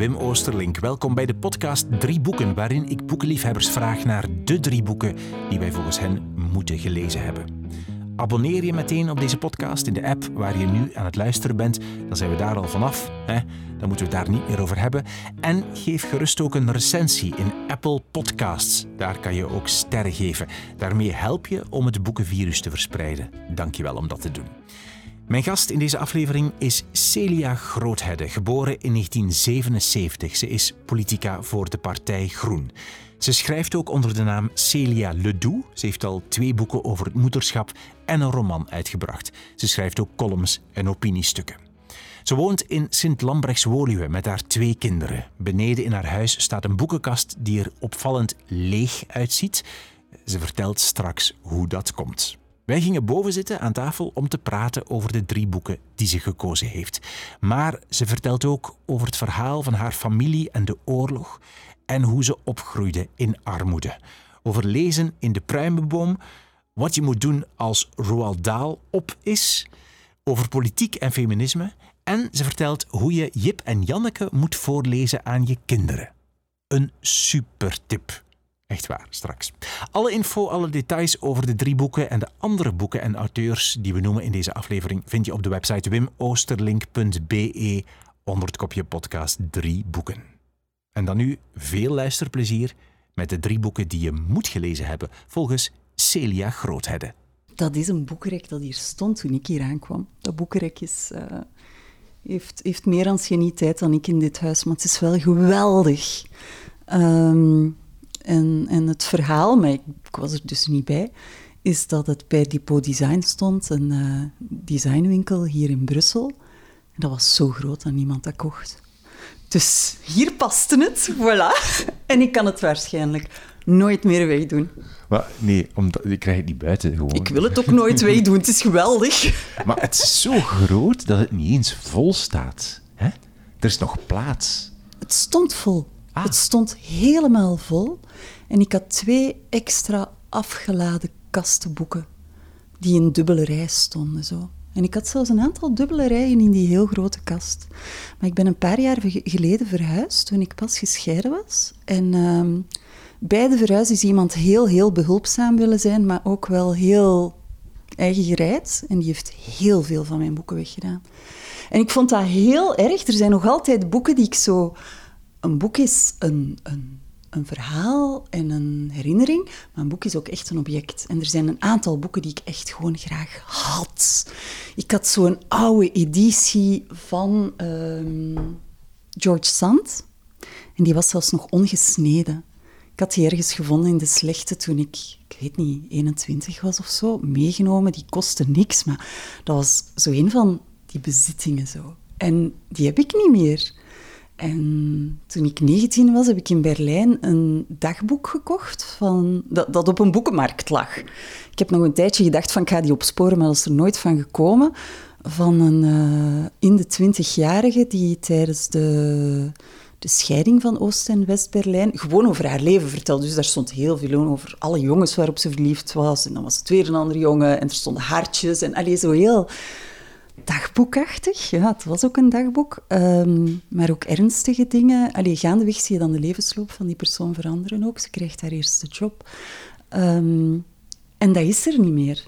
Wim Oosterlink. Welkom bij de podcast Drie Boeken, waarin ik boekenliefhebbers vraag naar de drie boeken die wij volgens hen moeten gelezen hebben. Abonneer je meteen op deze podcast in de app waar je nu aan het luisteren bent. Dan zijn we daar al vanaf. Hè? Dan moeten we het daar niet meer over hebben. En geef gerust ook een recensie in Apple Podcasts. Daar kan je ook sterren geven. Daarmee help je om het boekenvirus te verspreiden. Dankjewel om dat te doen. Mijn gast in deze aflevering is Celia Groothedde, geboren in 1977. Ze is politica voor de partij Groen. Ze schrijft ook onder de naam Celia Ledoux. Ze heeft al twee boeken over het moederschap en een roman uitgebracht. Ze schrijft ook columns en opiniestukken. Ze woont in Sint-Lambrechts-Woluwe met haar twee kinderen. Beneden in haar huis staat een boekenkast die er opvallend leeg uitziet. Ze vertelt straks hoe dat komt. Wij gingen boven zitten aan tafel om te praten over de drie boeken die ze gekozen heeft. Maar ze vertelt ook over het verhaal van haar familie en de oorlog en hoe ze opgroeide in armoede. Over lezen in de pruimenboom, wat je moet doen als Roald Dahl op is, over politiek en feminisme en ze vertelt hoe je Jip en Janneke moet voorlezen aan je kinderen. Een super tip. Echt waar, straks. Alle info, alle details over de drie boeken en de andere boeken en auteurs die we noemen in deze aflevering vind je op de website wimoosterlink.be onder het kopje podcast drie boeken. En dan nu veel luisterplezier met de drie boeken die je moet gelezen hebben volgens Celia Groothedde. Dat is een boekenrek dat hier stond toen ik hier aankwam. Dat boekenrek is, uh, heeft, heeft meer anciëniteit dan ik in dit huis, maar het is wel geweldig. Um, en, en het verhaal, maar ik, was er dus niet bij, is dat het bij Depot Design stond, een uh, designwinkel hier in Brussel. En dat was zo groot dat niemand dat kocht. Dus hier paste het, voilà. En ik kan het waarschijnlijk nooit meer wegdoen. Maar nee, omdat, ik krijg het niet buiten gewoon. Ik wil het ook nooit wegdoen, het is geweldig. Maar het is zo groot dat het niet eens vol staat. Hè? Er is nog plaats. Het stond vol. Ah. Het stond helemaal vol. En ik had twee extra afgeladen kastenboeken die in dubbele rij stonden. Zo. En ik had zelfs een aantal dubbele rijen in die heel grote kast. Maar ik ben een paar jaar geleden verhuisd, toen ik pas gescheiden was. En um, bij de verhuis is iemand heel, heel behulpzaam willen zijn, maar ook wel heel eigen gereid. En die heeft heel veel van mijn boeken weggedaan. En ik vond dat heel erg. Er zijn nog altijd boeken die ik zo... Een boek is een, een een verhaal en een herinnering, maar een boek is ook echt een object. En er zijn een aantal boeken die ik echt gewoon graag had. Ik had zo'n oude editie van ehm, George Sand. En die was zelfs nog ongesneden. Ik had die ergens gevonden in de slechte toen ik, ik weet niet, 21 was of zo. Meegenomen, die kostte niks, maar dat was zo een van die bezittingen zo. En die heb ik niet meer. En toen ik 19 was, heb ik in Berlijn een dagboek gekocht van, dat, dat op een boekenmarkt lag. Ik heb nog een tijdje gedacht van ik ga die opsporen, maar dat is er nooit van gekomen. Van een uh, in de twintigjarige die tijdens de, de scheiding van Oost- en West-Berlijn gewoon over haar leven vertelde. Dus daar stond heel veel over alle jongens waarop ze verliefd was. En dan was het weer een andere jongen en er stonden hartjes en alleen zo heel dagboekachtig. Ja, het was ook een dagboek. Ehm, maar ook ernstige dingen. Allee, gaandeweg zie je dan de levensloop van die persoon veranderen ook. Ze krijgt haar eerste job. Ehm, en dat is er niet meer.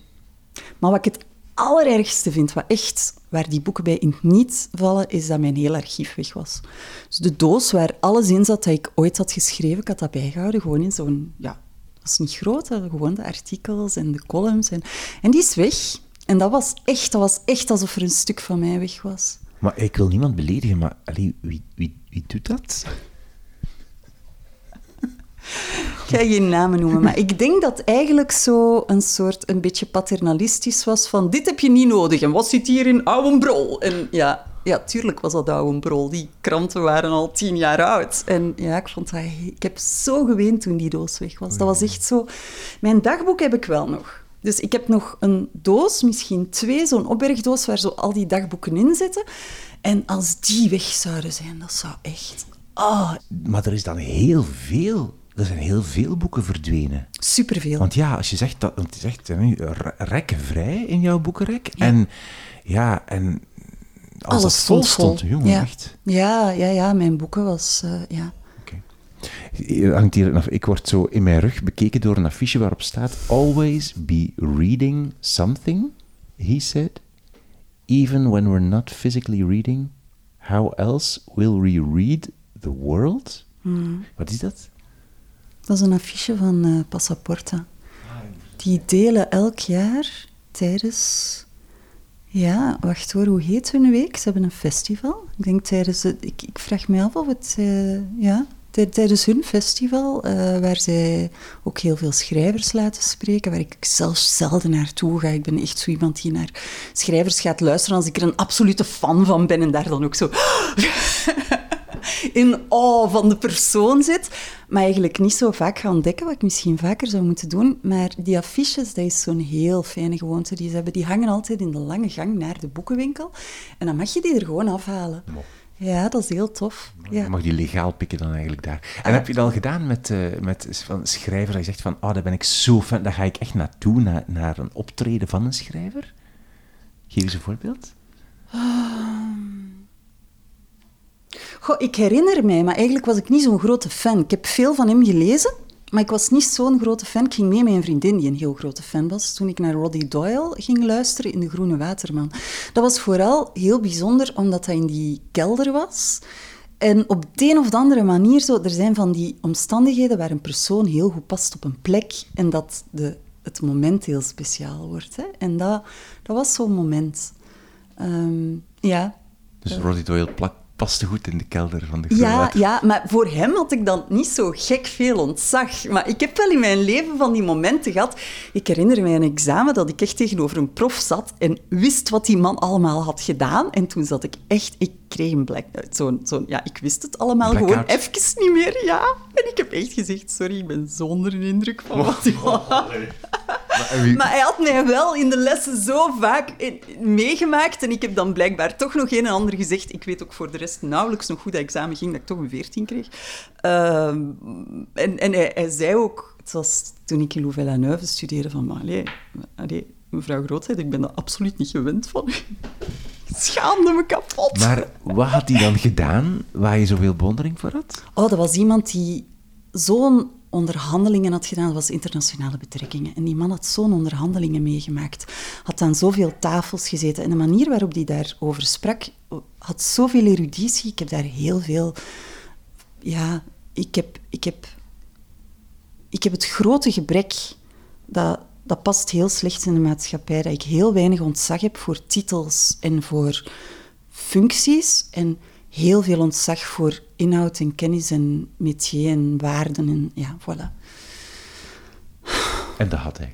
Maar wat ik het allerergste vind, wat echt, waar die boeken bij in het niet vallen, is dat mijn heel archief weg was. Dus de doos waar alles in zat dat ik ooit had geschreven, ik had dat bijgehouden, gewoon in zo'n, ja, dat was niet groot, gewoon de artikels en de columns. En, en die is weg. En dat was echt, dat was echt alsof er een stuk van mij weg was. Maar ik wil niemand beledigen, maar allee, wie, wie, wie doet dat? Ik ga geen namen noemen, maar ik denk dat eigenlijk zo een soort een beetje paternalistisch was van dit heb je niet nodig en wat zit hier in oude brol? En ja, ja, tuurlijk was dat oude brol. Die kranten waren al tien jaar oud. En ja, ik vond dat... Ik heb zo geweend toen die doos weg was. Dat was echt zo... Mijn dagboek heb ik wel nog. Dus ik heb nog een doos, misschien twee, zo'n opbergdoos waar zo al die dagboeken in zitten. En als die weg zouden zijn, dat zou echt... Oh. Maar er is dan heel veel... Er zijn heel veel boeken verdwenen. Superveel. Want ja, als je zegt dat... Want je zegt rekkenvrij in jouw boekenrek. En ja, en Als Alles dat vol stond vol. jongen, Ja. echt. Ja, ja, ja, mijn boeken was... eh, ja. Hangt hier af- ik word zo in mijn rug bekeken door een affiche waarop staat Always be reading something, he said. Even when we're not physically reading, how else will we read the world? Wat is dat? Dat is een affiche van eh Passaporta. Die delen elk jaar tijdens... Ja, wacht hoor, hoe heet hun week? Ze hebben een festival. Ik denk tijdens... Het, ik, ik vraag me af of het... eh, ja, tijdens hun festival, eh, waar zij ook heel veel schrijvers laten spreken, waar ik zelfs zelden naartoe ga. Ik ben echt zo iemand die naar schrijvers gaat luisteren als ik er een absolute fan van ben en daar dan ook zo in awe van de persoon zit. Maar eigenlijk niet zo vaak gaan ontdekken, wat ik misschien vaker zou moeten doen. Maar die affiches, dat is zo'n heel fijne gewoonte die ze hebben. Die hangen altijd in de lange gang naar de boekenwinkel. En dan mag je die er gewoon afhalen. Ja, dat is heel tof. Je Ja. mag die legaal pikken dan eigenlijk daar. En heb je dat al gedaan met, eh, met van schrijvers dat je zegt van, oh, daar ben ik zo fan, daar ga ik echt naartoe, naar, naar een optreden van een schrijver? Geef eens een voorbeeld. Goh, ik herinner mij, maar eigenlijk was ik niet zo'n grote fan. Ik heb veel van hem gelezen, maar ik was niet zo'n grote fan. Ik ging mee met een vriendin die een heel grote fan was, toen ik naar Roddy Doyle ging luisteren in De Groene Waterman. Dat was vooral heel bijzonder, omdat hij in die kelder was. En op de een of de andere manier, zo, er zijn van die omstandigheden waar een persoon heel goed past op een plek en dat de, het moment heel speciaal wordt. Hè? En dat, dat was zo'n moment. Ehm, ja, Dus Roddy Doyle plak, paste goed in de kelder van de Groene ja, ja, maar voor hem had ik dan niet zo gek veel ontzag. Maar ik heb wel in mijn leven van die momenten gehad. Ik herinner mij een examen dat ik echt tegenover een prof zat en wist wat die man allemaal had gedaan. En toen zat ik echt... Ik kreeg een blackout. Zo'n, zo'n, ja, ik wist het allemaal Blackout. gewoon even niet meer, ja. En ik heb echt gezegd, sorry, ik ben zo onder de indruk van wat hij Maar, en wie- maar hij had mij wel in de lessen zo vaak in- meegemaakt. En ik heb dan blijkbaar toch nog een en ander gezegd. Ik weet ook voor de rest nauwelijks nog hoe dat examen ging, dat ik toch een 14 kreeg. Ehm, en en hij, hij zei ook, het was toen ik in Louvain-la-Neuve studeerde, van... Allee, allee, mevrouw Grootheid, ik ben dat absoluut niet gewend van schaamde me kapot. maar wat had hij dan gedaan waar je zoveel bewondering voor had? Oh, dat was iemand die zo'n onderhandelingen had gedaan. Dat was internationale betrekkingen. En die man had zo'n onderhandelingen meegemaakt. Had aan zoveel tafels gezeten. En de manier waarop hij daarover sprak, had zoveel eruditie. Ik heb daar heel veel... Ja, ik heb... Ik heb, ik heb het grote gebrek... Dat, dat past heel slecht in de maatschappij. Dat ik heel weinig ontzag heb voor titels en voor functies en heel veel ontzag voor inhoud en kennis en métier en waarden. En, ja, voilà. En dat had hij.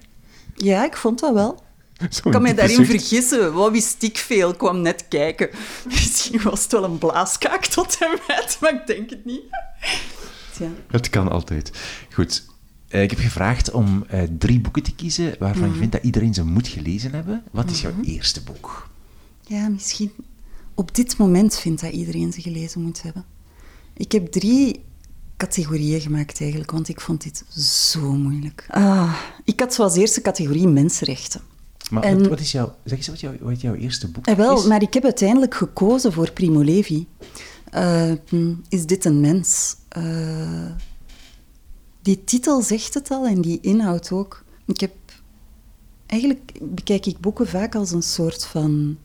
Ja, ik vond dat wel. Ik kan mij daarin zucht. vergissen. Wat wist ik veel? Ik kwam net kijken. Misschien was het wel een blaaskaak tot en met, maar ik denk het niet. Tja. Het kan altijd. Goed. Eh, ik heb gevraagd om eh, drie boeken te kiezen waarvan Mhm. je vindt dat iedereen ze moet gelezen hebben. Wat is jouw eerste boek? Ja, misschien op dit moment vindt dat iedereen ze gelezen moet hebben. Ik heb drie categorieën gemaakt eigenlijk, want ik vond dit zo moeilijk. Ah, ik had zoals eerste categorie mensenrechten. Maar En- wat, wat is jouw, zeg eens wat, jouw, wat jouw eerste boek Eh, wel, is? maar ik heb uiteindelijk gekozen voor Primo Levi. Eh, is dit een mens? Eh, die titel zegt het al en die inhoud ook. Ik heb... Eigenlijk bekijk ik boeken vaak als een soort van...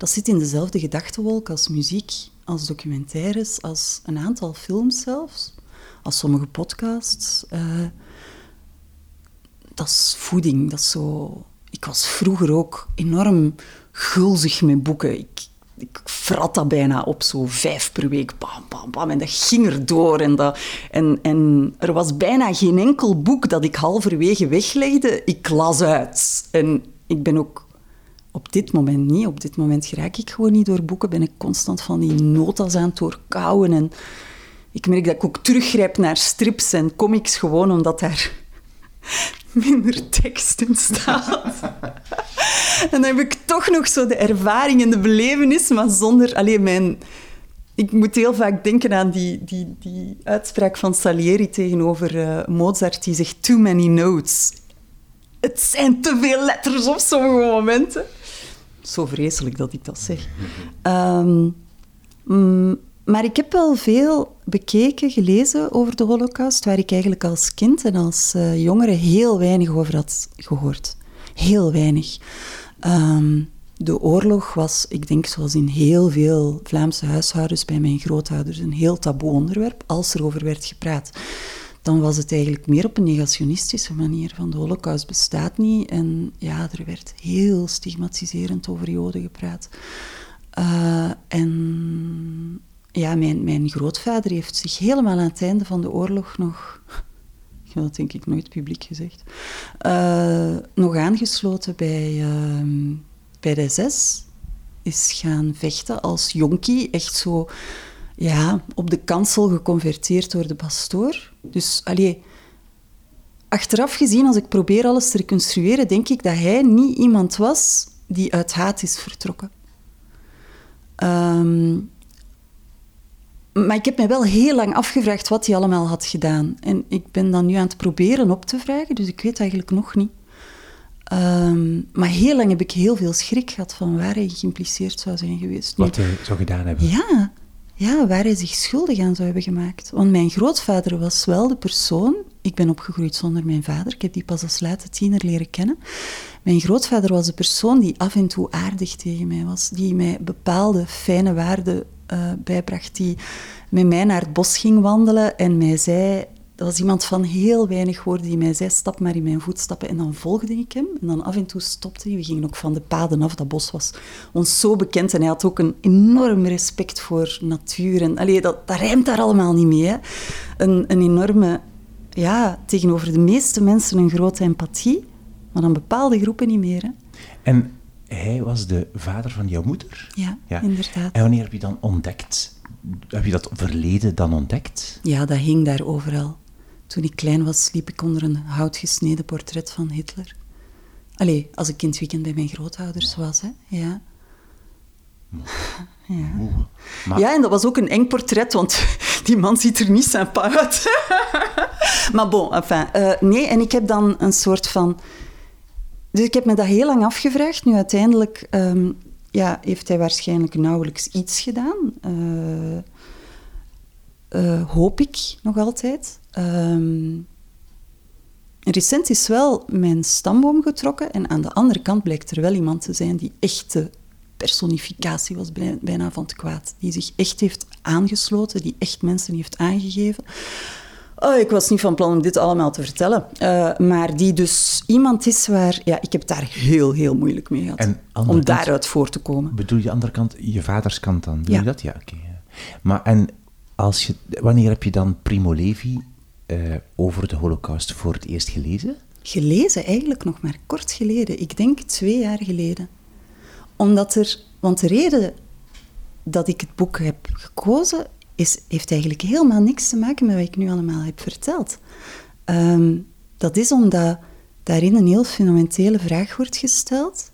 Dat zit in dezelfde gedachtenwolk als muziek, als documentaires, als een aantal films zelfs, als sommige podcasts. Eh, dat is voeding, dat is zo... Ik was vroeger ook enorm gulzig met boeken. Ik, ik vrat dat bijna op, zo vijf per week, bam, bam, bam. En dat ging erdoor. En, dat, en, en er was bijna geen enkel boek dat ik halverwege weglegde. Ik las uit. En ik ben ook op dit moment niet. Op dit moment geraak ik gewoon niet door boeken. Ben ik constant van die notas aan het doorkouwen. En ik merk dat ik ook teruggrijp naar strips en comics gewoon omdat daar minder tekst in staat. en dan heb ik toch nog zo de ervaring en de belevenis, maar zonder... Alleen mijn... Ik moet heel vaak denken aan die, die, die uitspraak van Salieri tegenover eh, Mozart, die zegt too many notes. Het zijn te veel letters op sommige momenten. Zo vreselijk dat ik dat zeg. Ehm, mm, maar ik heb wel veel bekeken, gelezen over de Holocaust, waar ik eigenlijk als kind en als uh, jongere heel weinig over had gehoord. Heel weinig. Um, de oorlog was, ik denk zoals in heel veel Vlaamse huishoudens bij mijn grootouders, een heel taboe onderwerp. Als er over werd gepraat, dan was het eigenlijk meer op een negationistische manier. Van de holocaust bestaat niet. En ja, er werd heel stigmatiserend over joden gepraat. Uh, en ja, mijn, mijn grootvader heeft zich helemaal aan het einde van de oorlog nog dat denk ik nooit publiek gezegd, uh, nog aangesloten bij, uh, bij de SS. Is gaan vechten als jonkie, echt zo ja, op de kansel geconverteerd door de pastoor. Dus allee, achteraf gezien, als ik probeer alles te reconstrueren, denk ik dat hij niet iemand was die uit haat is vertrokken. Um, maar ik heb mij wel heel lang afgevraagd wat hij allemaal had gedaan. En ik ben dan nu aan het proberen op te vragen, dus ik weet eigenlijk nog niet. Um, maar heel lang heb ik heel veel schrik gehad van waar hij geïmpliceerd zou zijn geweest. Wat hij zou gedaan hebben? Ja, ja, waar hij zich schuldig aan zou hebben gemaakt. Want mijn grootvader was wel de persoon... Ik ben opgegroeid zonder mijn vader. Ik heb die pas als late tiener leren kennen. Mijn grootvader was de persoon die af en toe aardig tegen mij was. Die mij bepaalde fijne waarden uh, bijbracht. Die met mij naar het bos ging wandelen en mij zei dat was iemand van heel weinig woorden die mij zei, stap maar in mijn voetstappen. En dan volgde ik hem. En dan af en toe stopte hij. We gingen ook van de paden af. Dat bos was ons zo bekend. En hij had ook een enorm respect voor natuur. En, allee, dat, dat rijmt daar allemaal niet mee. Hè. Een, een enorme, ja, tegenover de meeste mensen een grote empathie. Maar dan bepaalde groepen niet meer. Hè. En hij was de vader van jouw moeder? Ja, ja, inderdaad. En wanneer heb je dan ontdekt heb je dat verleden dan ontdekt? Ja, dat hing daar overal. Toen ik klein was, liep ik onder een houtgesneden portret van Hitler. Allee, als ik kindweekend bij mijn grootouders was, hè. Ja. Ja. ja, en dat was ook een eng portret, want die man ziet er niet sympa uit. maar bon, enfin. Uh, nee, en ik heb dan een soort van... Dus ik heb me dat heel lang afgevraagd. Nu uiteindelijk um, ja, heeft hij waarschijnlijk nauwelijks iets gedaan. Uh, uh, hoop ik nog altijd. Um, recent is wel mijn stamboom getrokken en aan de andere kant blijkt er wel iemand te zijn die echte personificatie was bijna van het kwaad. Die zich echt heeft aangesloten, die echt mensen heeft aangegeven. Oh, ik was niet van plan om dit allemaal te vertellen. Uh, maar die dus iemand is waar... Ja, ik heb daar heel, heel moeilijk mee gehad. om kant, daaruit voor te komen. Bedoel je de andere kant, je vaders kant dan? Bedoel ja. je dat? Ja, oké. Maar en als je, wanneer heb je dan Primo Levi uh, over de holocaust voor het eerst gelezen? Gelezen? Eigenlijk nog maar kort geleden. Ik denk twee jaar geleden. Omdat er... Want de reden dat ik het boek heb gekozen is, heeft eigenlijk helemaal niks te maken met wat ik nu allemaal heb verteld. Um, dat is omdat daarin een heel fundamentele vraag wordt gesteld,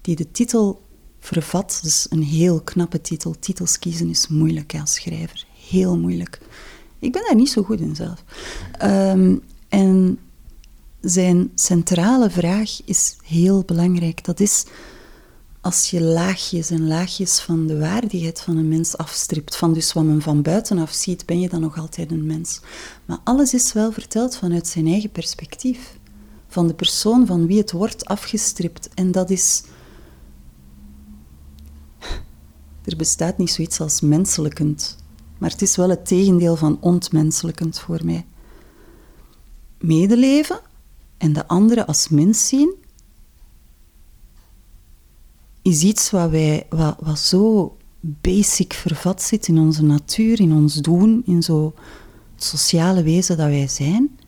die de titel vervat. Dus een heel knappe titel. Titels kiezen is moeilijk als schrijver. Heel moeilijk. Ik ben daar niet zo goed in zelf. Um, en zijn centrale vraag is heel belangrijk. Dat is als je laagjes en laagjes van de waardigheid van een mens afstript, van dus wat men van buitenaf ziet, ben je dan nog altijd een mens. Maar alles is wel verteld vanuit zijn eigen perspectief, van de persoon van wie het wordt afgestript. En dat is. Er bestaat niet zoiets als menselijkend, maar het is wel het tegendeel van ontmenselijkend voor mij. Medeleven en de andere als mens zien is iets wat, wij, wat, wat zo basic vervat zit in onze natuur, in ons doen, in zo sociale wezen dat wij zijn.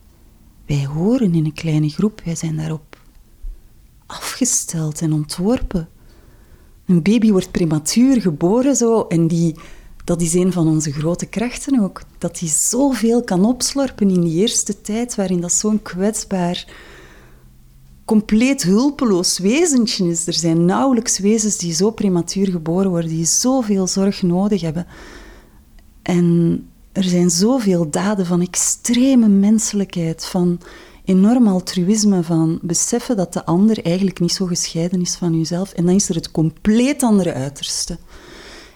Wij horen in een kleine groep, wij zijn daarop afgesteld en ontworpen. Een baby wordt prematuur geboren zo, en die, dat is een van onze grote krachten ook. Dat hij zoveel kan opslorpen in die eerste tijd, waarin dat zo'n kwetsbaar compleet hulpeloos wezentje is. Er zijn nauwelijks wezens die zo prematuur geboren worden, die zoveel zorg nodig hebben. En er zijn zoveel daden van extreme menselijkheid, van enorm altruïsme van beseffen dat de ander eigenlijk niet zo gescheiden is van jezelf. En dan is er het compleet andere uiterste.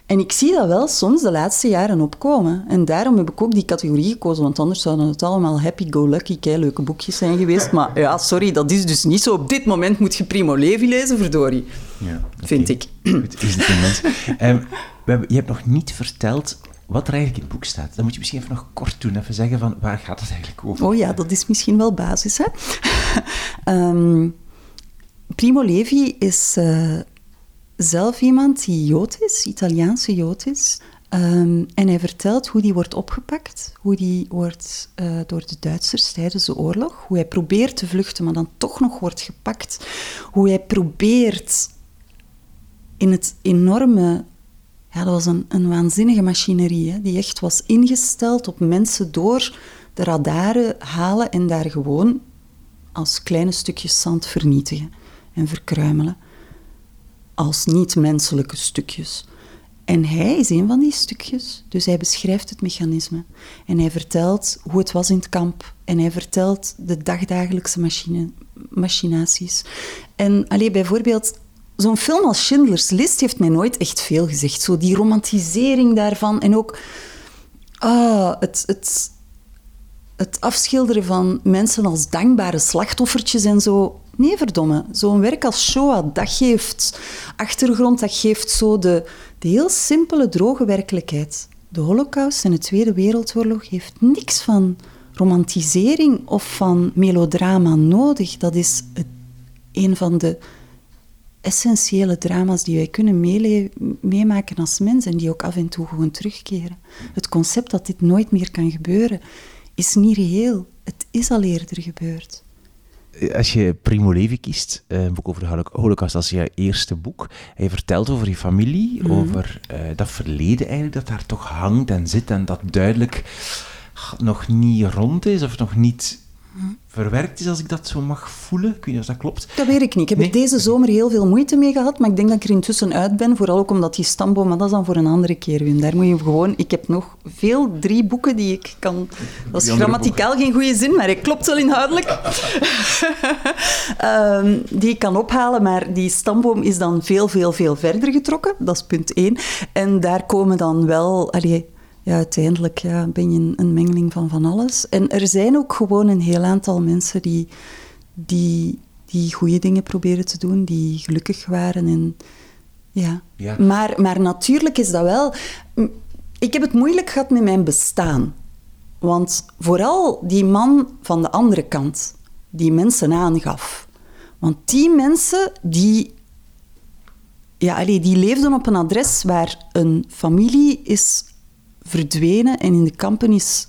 En ik zie dat wel soms de laatste jaren opkomen. En daarom heb ik ook die categorie gekozen, want anders zouden het allemaal happy-go-lucky, leuke boekjes zijn geweest. Maar ja, sorry, dat is dus niet zo. Op dit moment moet je Primo Levi lezen, verdorie. Ja, Vind ik. Goed, is het um, we hebben, je hebt nog niet verteld wat er eigenlijk in het boek staat. Dan moet je misschien even nog kort doen, even zeggen van waar gaat het eigenlijk over? Oh ja, dat is misschien wel basis. Hè? um, Primo Levi is uh, zelf iemand die Jood is, Italiaanse Jood is. Um, en hij vertelt hoe die wordt opgepakt, hoe die wordt uh, door de Duitsers tijdens de oorlog, hoe hij probeert te vluchten, maar dan toch nog wordt gepakt, hoe hij probeert in het enorme ja, dat was een, een waanzinnige machinerie, hè, die echt was ingesteld op mensen door de radaren halen en daar gewoon als kleine stukjes zand vernietigen en verkruimelen. Als niet-menselijke stukjes. En hij is een van die stukjes, dus hij beschrijft het mechanisme. En hij vertelt hoe het was in het kamp. En hij vertelt de dagdagelijkse machine, machinaties. En alleen bijvoorbeeld zo'n film als Schindler's List heeft mij nooit echt veel gezegd. Zo die romantisering daarvan en ook ah, het, het, het afschilderen van mensen als dankbare slachtoffertjes en zo. Nee, verdomme. Zo'n werk als Shoah, dat geeft achtergrond, dat geeft zo de, de heel simpele, droge werkelijkheid. De Holocaust en de Tweede Wereldoorlog heeft niks van romantisering of van melodrama nodig. Dat is het, een van de essentiële drama's die wij kunnen meemaken als mens en die ook af en toe gewoon terugkeren. Het concept dat dit nooit meer kan gebeuren, is niet reëel. Het is al eerder gebeurd. Als je Primo Levi kiest, eh, een boek over de Holocaust als je eerste boek, je vertelt over je familie, mhm. over uh, dat verleden eigenlijk, dat daar toch hangt en zit en dat duidelijk nog niet rond is of nog niet verwerkt is, als ik dat zo mag voelen. Ik weet niet of dat klopt. Dat weet ik niet. Ik heb er deze zomer heel veel moeite mee gehad, maar ik denk dat ik er intussen uit ben. Vooral ook omdat die stamboom, maar dat is dan voor een andere keer, Wim. Daar moet je gewoon... Ik heb nog veel, drie boeken die ik kan... Dat is grammaticaal geen goede zin, maar het klopt wel inhoudelijk. um, die ik kan ophalen, maar die stamboom is dan veel, veel, veel verder getrokken. Dat is punt één. En daar komen dan wel... Allee, ja, uiteindelijk ja, ben je een, een, mengeling van van alles. En er zijn ook gewoon een heel aantal mensen die, die, die goede dingen proberen te doen, die gelukkig waren. En, ja. ja. Maar, maar natuurlijk is dat wel... Ik heb het moeilijk gehad met mijn bestaan. Want vooral die man van de andere kant, die mensen aangaf. Want die mensen, die, ja, die leefden op een adres waar een familie is verdwenen en in de kampen is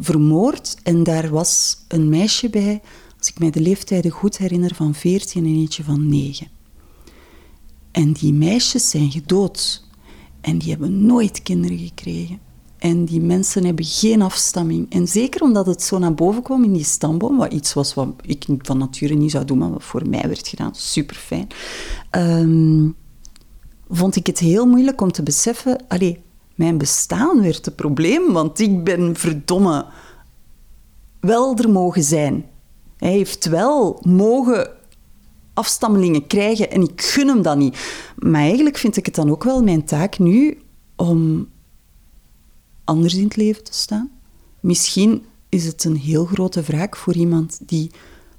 vermoord. En daar was een meisje bij, als ik mij de leeftijden goed herinner, van 14 en eentje van 9. En die meisjes zijn gedood. En die hebben nooit kinderen gekregen. En die mensen hebben geen afstamming. En zeker omdat het zo naar boven kwam in die stamboom, wat iets was wat ik van nature niet zou doen, maar wat voor mij werd gedaan, super fijn, ehm, vond ik het heel moeilijk om te beseffen, allee, mijn bestaan werd het probleem, want ik ben verdomme wel er mogen zijn. Hij heeft wel mogen afstammelingen krijgen en ik gun hem dat niet. Maar eigenlijk vind ik het dan ook wel mijn taak nu om anders in het leven te staan. Misschien is het een heel grote wraak voor iemand die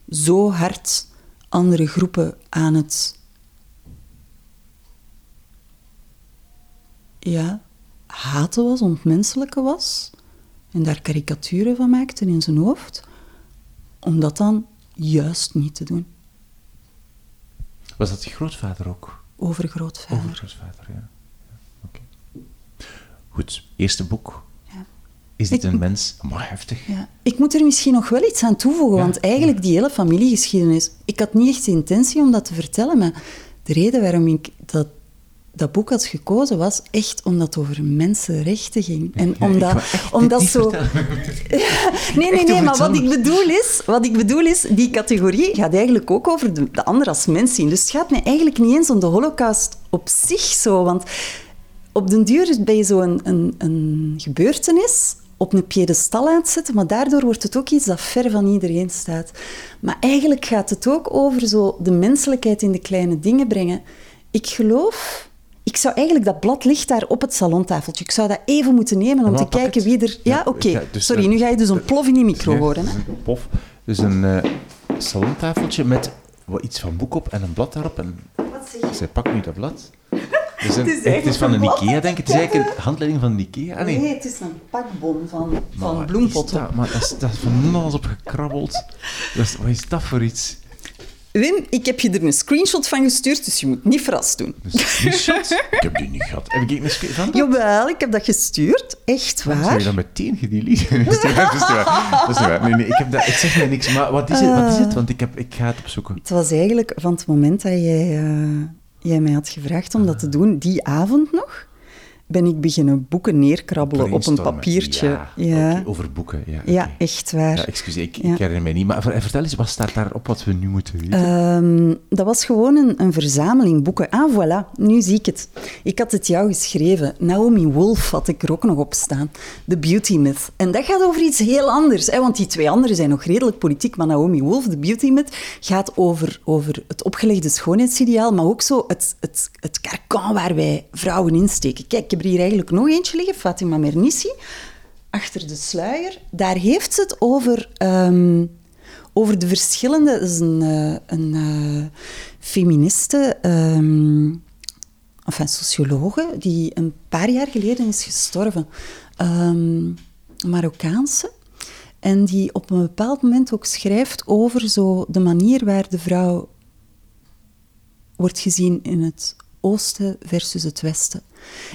zo hard andere groepen aan het ja, haten was, ontmenselijke was, en daar karikaturen van maakte in zijn hoofd, om dat dan juist niet te doen. Was dat je grootvader ook? Overgrootvader. Overgrootvader, ja. ja. Oké. Goed, eerste boek. Ja. Is dit een mens? Maar heftig. Ja. Ik moet er misschien nog wel iets aan toevoegen, want eigenlijk die hele familiegeschiedenis... Ik had niet echt de intentie om dat te vertellen, maar de reden waarom ik dat dat boek had gekozen was echt omdat het over mensenrechten ging. En omdat, omdat zo. nee, nee, nee, maar wat ik, bedoel is, wat ik bedoel is, die categorie gaat eigenlijk ook over de, de ander als mens zien. Dus het gaat mij eigenlijk niet eens om de Holocaust op zich zo. Want op den duur ben je zo een, een, een gebeurtenis op een piedestal aan het zetten, maar daardoor wordt het ook iets dat ver van iedereen staat. Maar eigenlijk gaat het ook over zo de menselijkheid in de kleine dingen brengen. Ik geloof... Ik zou eigenlijk... Dat blad ligt daar op het salontafeltje. Ik zou dat even moeten nemen om te kijken wie er... Ja, oké. dus, Sorry, nu ga je dus een plof in die micro horen. dus Hè? een pof. Dus een eh, salontafeltje met wat, iets van boek op en een blad daarop. En Wat zeg je? zij pakt nu dat blad. Dus een, Het is het, is van een blad. Ikea, denk ik. Het is eigenlijk een handleiding van een Ikea. Ah, nee. Nee, het is een pakbon van, Maar van bloempotten. dat? Maar dat is, dat is van alles op gekrabbeld. Dat is, wat is dat voor iets? Wim, ik heb je er een screenshot van gestuurd, dus je moet niet verrast doen. Een screenshot? ik heb die niet gehad. Heb ik een screenshot van dat? Jawel, ik heb dat gestuurd. Echt Waarom zou waar. je dat meteen gedelete? dat is waar. Dat is waar. Waar. Nee, nee, ik heb dat, het zegt mij niks. Maar wat is het? Wat is het? Want ik, heb, ik ga het opzoeken. Het was eigenlijk van het moment dat jij, eh, jij mij had gevraagd om dat te doen, die avond nog, ben ik beginnen boeken neerkrabbelen op een papiertje. Ja, over boeken. Ja, Ja, echt waar. Ja, excuseer, ik, ik herinner mij niet. Maar ver- vertel eens, wat staat daarop wat we nu moeten weten? Ehm, dat was gewoon een, een verzameling boeken. Ah, voilà, nu zie ik het. Ik had het jou geschreven. Naomi Wolf had ik er ook nog op staan. The Beauty Myth. En dat gaat over iets heel anders. Hè, want die twee anderen zijn nog redelijk politiek. Maar Naomi Wolf, The Beauty Myth, gaat over, over het opgelegde schoonheidsideaal. Maar ook zo het, het, het karkan waar wij vrouwen insteken. Kijk, heb er hier eigenlijk nog eentje liggen. Fatima Mernissi. Achter de sluier. Daar heeft ze het over... ehm, over de verschillende... Dat is een, eh, een eh, feministe... ehm enfin, sociologe, die een paar jaar geleden is gestorven. Een Marokkaanse. En die op een bepaald moment ook schrijft over zo de manier waar de vrouw wordt gezien in het oosten versus het westen.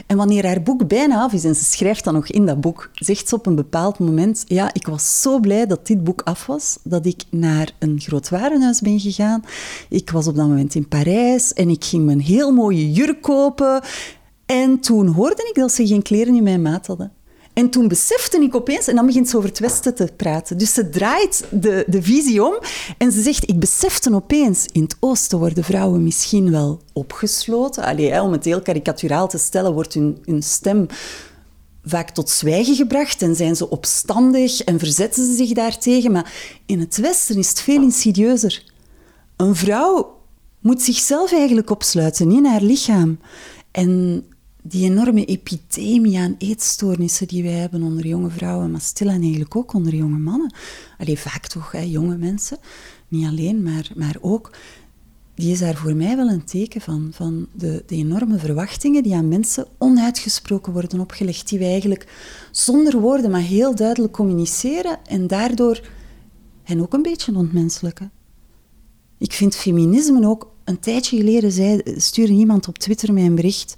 En wanneer haar boek bijna af is, en ze schrijft dan nog in dat boek, zegt ze op een bepaald moment, ja, ik was zo blij dat dit boek af was, dat ik naar een groot warenhuis ben gegaan. Ik was op dat moment in Parijs en ik ging een heel mooie jurk kopen. En toen hoorde ik dat ze geen kleren in mijn maat hadden. En toen besefte ik opeens, en dan begint ze over het Westen te praten. Dus ze draait de, de visie om en ze zegt: Ik besefte opeens, in het Oosten worden vrouwen misschien wel opgesloten. Allee, om het heel karikaturaal te stellen, wordt hun, hun stem vaak tot zwijgen gebracht en zijn ze opstandig en verzetten ze zich daartegen. Maar in het Westen is het veel insidieuzer. Een vrouw moet zichzelf eigenlijk opsluiten in haar lichaam. En die enorme epidemie aan eetstoornissen die wij hebben onder jonge vrouwen, maar stilaan eigenlijk ook onder jonge mannen. Allee, vaak toch, hè, jonge mensen. Niet alleen, maar, maar ook. Die is daar voor mij wel een teken van. Van de, enorme verwachtingen die aan mensen onuitgesproken worden opgelegd. Die wij eigenlijk zonder woorden, maar heel duidelijk communiceren. En daardoor hen ook een beetje ontmenselijken. Ik vind feminisme ook... Een tijdje geleden zei, stuurde iemand op Twitter mij een bericht.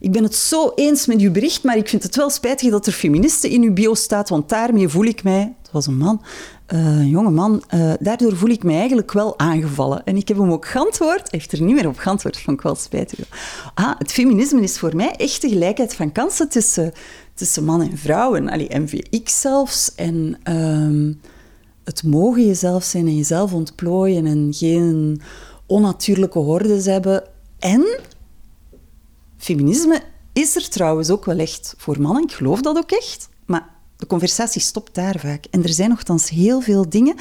Ik ben het zo eens met uw bericht, maar ik vind het wel spijtig dat er feministen in uw bio staat, want daarmee voel ik mij... Het was een man, eh, een jonge man. eh, daardoor voel ik mij eigenlijk wel aangevallen. En ik heb hem ook geantwoord. Hij heeft er niet meer op geantwoord, vond ik wel spijtig. Ah, het feminisme is voor mij echt de gelijkheid van kansen tussen, tussen man en vrouw. En MVX zelfs. En... ehm, het mogen jezelf zijn en jezelf ontplooien en geen onnatuurlijke hordes hebben. En feminisme is er trouwens ook wel echt voor mannen. Ik geloof dat ook echt. Maar de conversatie stopt daar vaak. En er zijn nogthans heel veel dingen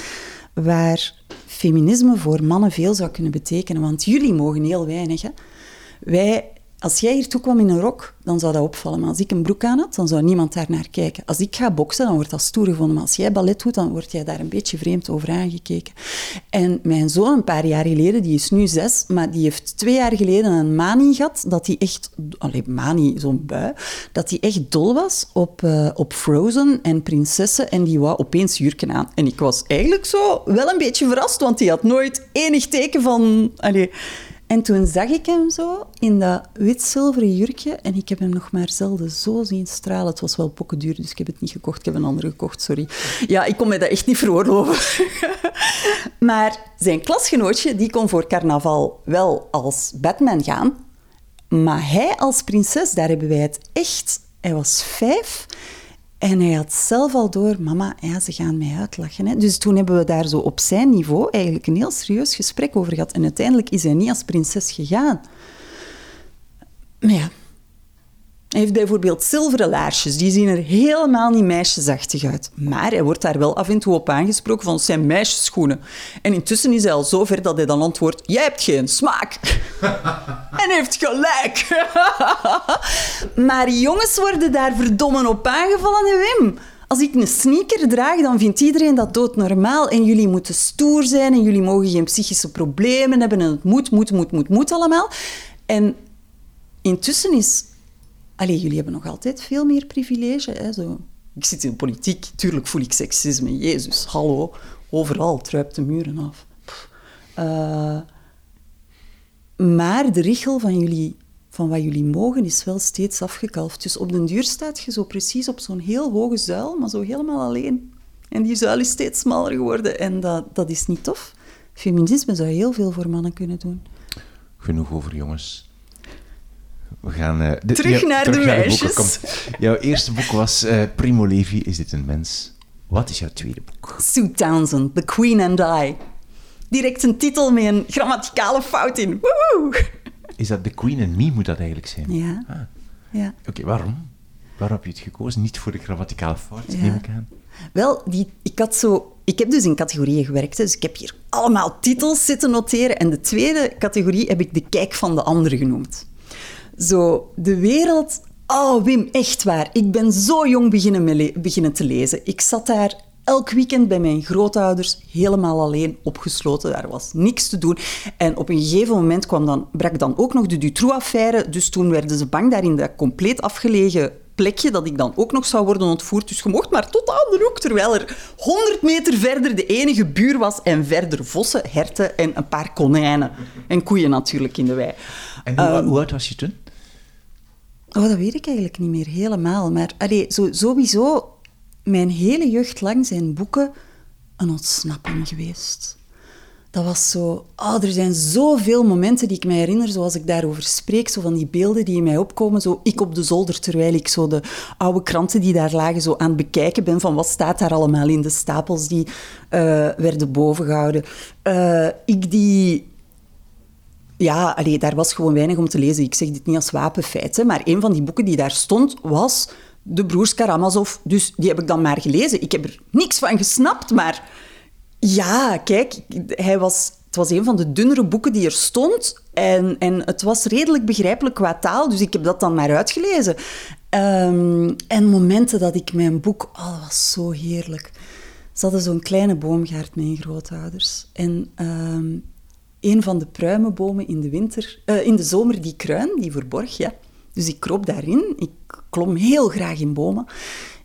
waar feminisme voor mannen veel zou kunnen betekenen. Want jullie mogen heel weinig. Hè? Wij, als jij hier toe kwam in een rok, dan zou dat opvallen. Maar als ik een broek aan had, dan zou niemand daar naar kijken. Als ik ga boksen, dan wordt dat stoer gevonden. Maar als jij ballet doet, dan word jij daar een beetje vreemd over aangekeken. En mijn zoon, een paar jaar geleden, die is nu zes, maar die heeft twee jaar geleden een manie gehad, dat hij echt... Allee, manie, zo'n bui. Dat hij echt dol was op, eh, op Frozen en prinsessen. En die wou opeens jurken aan. En ik was eigenlijk zo wel een beetje verrast, want die had nooit enig teken van... Allee, en toen zag ik hem zo in dat wit-zilveren jurkje en ik heb hem nog maar zelden zo zien stralen. Het was wel pokkenduur, dus ik heb het niet gekocht. Ik heb een andere gekocht, sorry. Ja, ik kon mij dat echt niet veroorloven. maar zijn klasgenootje, die kon voor carnaval wel als Batman gaan. Maar hij als prinses, daar hebben wij het echt... Hij was vijf en hij had zelf al door, mama, ja, ze gaan mij uitlachen. Hè. Dus toen hebben we daar zo op zijn niveau eigenlijk een heel serieus gesprek over gehad. En uiteindelijk is hij niet als prinses gegaan. Maar ja, Hij heeft bijvoorbeeld zilveren laarsjes, die zien er helemaal niet meisjesachtig uit. Maar hij wordt daar wel af en toe op aangesproken van zijn meisjesschoenen. En intussen is hij al zo ver dat hij dan antwoordt, jij hebt geen smaak. en heeft gelijk. maar jongens worden daar verdomme op aangevallen, Wim. Als ik een sneaker draag, dan vindt iedereen dat doodnormaal. En jullie moeten stoer zijn en jullie mogen geen psychische problemen hebben. En het moet, moet, moet, moet, moet allemaal. En intussen is Allee, jullie hebben nog altijd veel meer privilege. Hè, zo. Ik zit in de politiek, tuurlijk voel ik seksisme. Jezus, hallo. Overal truipt de muren af. Uh, maar de richel van, jullie, van wat jullie mogen is wel steeds afgekalfd. Dus op den duur staat je zo precies op zo'n heel hoge zuil, maar zo helemaal alleen. En die zuil is steeds smaller geworden en dat, dat is niet tof. Feminisme zou heel veel voor mannen kunnen doen. Genoeg over jongens. We gaan, uh, terug naar terug de naar meisjes. Jouw eerste boek was uh, Primo Levi, Is dit een mens? Wat is jouw tweede boek? Sue Townsend, The Queen and I. Direct een titel met een grammaticale fout in. Woehoe! Is dat The Queen and Me, moet dat eigenlijk zijn? Ja. Ah. ja. Oké, waarom? Waarom heb je het gekozen? Niet voor de grammaticale fout, ja. neem ik aan. Wel, die, ik, had zo, ik heb dus in categorieën gewerkt, dus ik heb hier allemaal titels zitten noteren. En de tweede categorie heb ik de kijk van de ander genoemd. Zo, de wereld... Oh, Wim, echt waar. Ik ben zo jong beginnen, beginnen te lezen. Ik zat daar elk weekend bij mijn grootouders helemaal alleen opgesloten. Daar was niks te doen. En op een gegeven moment kwam dan, brak dan ook nog de Dutroux-affaire. Dus toen werden ze bang daar in dat compleet afgelegen plekje dat ik dan ook nog zou worden ontvoerd. Dus je mocht maar tot aan de hoek, terwijl er 100 meter verder de enige buur was en verder vossen, herten en een paar konijnen. En koeien natuurlijk in de wei. En hoe, um, hoe oud was je toen? Oh, dat weet ik eigenlijk niet meer helemaal. Maar allee, zo, sowieso, mijn hele jeugd lang zijn boeken een ontsnapping geweest. Dat was zo... Oh, er zijn zoveel momenten die ik me herinner, zoals ik daarover spreek, zo van die beelden die in mij opkomen. Zo ik op de zolder, terwijl ik zo de oude kranten die daar lagen zo aan het bekijken ben van wat staat daar allemaal in de stapels die uh, werden bovengehouden. Uh, ik die ja, allee, daar was gewoon weinig om te lezen. Ik zeg dit niet als wapenfeit, maar een van die boeken die daar stond was De Broers Karamazov. Dus die heb ik dan maar gelezen. Ik heb er niks van gesnapt, maar ja, kijk, hij was, het was een van de dunnere boeken die er stond. En, en het was redelijk begrijpelijk qua taal, dus ik heb dat dan maar uitgelezen. Um, en momenten dat ik mijn boek... Oh, dat was zo heerlijk. Ze hadden zo'n kleine boomgaard, mijn grootouders. En... Um, een van de pruimenbomen in de, winter, uh, in de zomer, die kruin, die verborg, ja. Dus ik kroop daarin. Ik klom heel graag in bomen.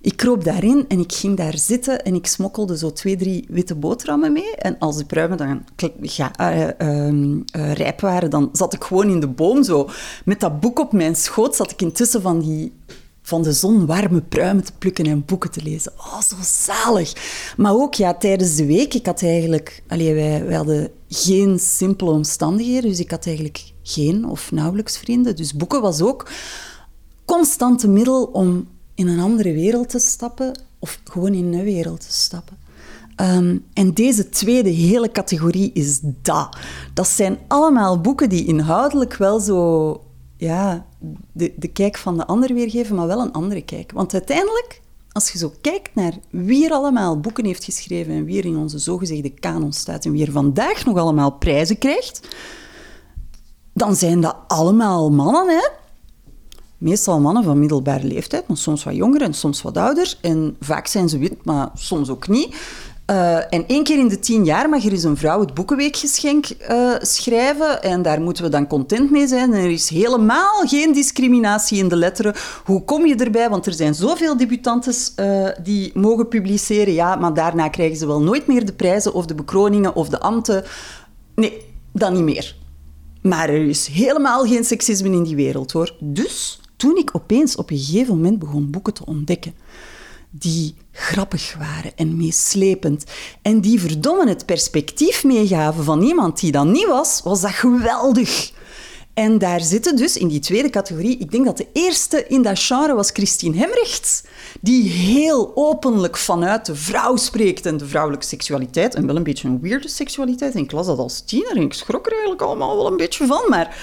Ik kroop daarin en ik ging daar zitten en ik smokkelde zo twee, drie witte boterhammen mee. En als de pruimen dan ja, uh, uh, rijp waren, dan zat ik gewoon in de boom zo. Met dat boek op mijn schoot zat ik intussen van die van de zon warme pruimen te plukken en boeken te lezen. Oh, zo zalig. Maar ook ja, tijdens de week, ik had eigenlijk... Allee, wij, wij hadden geen simpele omstandigheden, dus ik had eigenlijk geen of nauwelijks vrienden. Dus boeken was ook constante middel om in een andere wereld te stappen of gewoon in een wereld te stappen. Ehm, en deze tweede hele categorie is dat. Dat zijn allemaal boeken die inhoudelijk wel zo ja, de, de kijk van de ander weergeven, maar wel een andere kijk. Want uiteindelijk, als je zo kijkt naar wie er allemaal boeken heeft geschreven en wie er in onze zogezegde kanon staat en wie er vandaag nog allemaal prijzen krijgt, dan zijn dat allemaal mannen, hè? Meestal mannen van middelbare leeftijd, maar soms wat jonger en soms wat ouder. En vaak zijn ze wit, maar soms ook niet. Uh, en één keer in de tien jaar mag er eens een vrouw het Boekenweekgeschenk uh, schrijven. En daar moeten we dan content mee zijn. En er is helemaal geen discriminatie in de letteren. Hoe kom je erbij? Want er zijn zoveel debutantes uh, die mogen publiceren. Ja, maar daarna krijgen ze wel nooit meer de prijzen of de bekroningen of de ambten. Nee, dan niet meer. Maar er is helemaal geen seksisme in die wereld, hoor. Dus toen ik opeens op een gegeven moment begon boeken te ontdekken die grappig waren en meeslepend. En die verdomme het perspectief meegaven van iemand die dat niet was, was dat geweldig. En daar zitten dus in die tweede categorie, ik denk dat de eerste in dat genre was Christine Hemrechts, die heel openlijk vanuit de vrouw spreekt en de vrouwelijke seksualiteit, en wel een beetje een weirde seksualiteit. Ik las dat als tiener en ik schrok er eigenlijk allemaal wel een beetje van, maar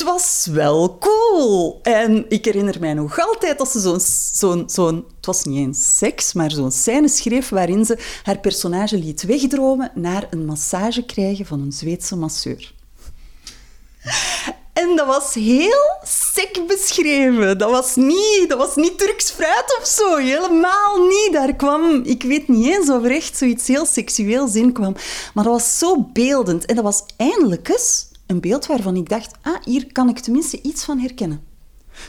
het was wel cool. En ik herinner mij nog altijd dat ze zo'n... zo'n zo'n het was niet eens seks, maar zo'n scène schreef waarin ze haar personage liet wegdromen naar een massage krijgen van een Zweedse masseur. En dat was heel sec beschreven. Dat was niet, dat was niet Turks fruit of zo. Helemaal niet. Daar kwam, ik weet niet eens of er echt zoiets heel seksueels in kwam. Maar dat was zo beeldend. En dat was eindelijk eens een beeld waarvan ik dacht, ah, hier kan ik tenminste iets van herkennen.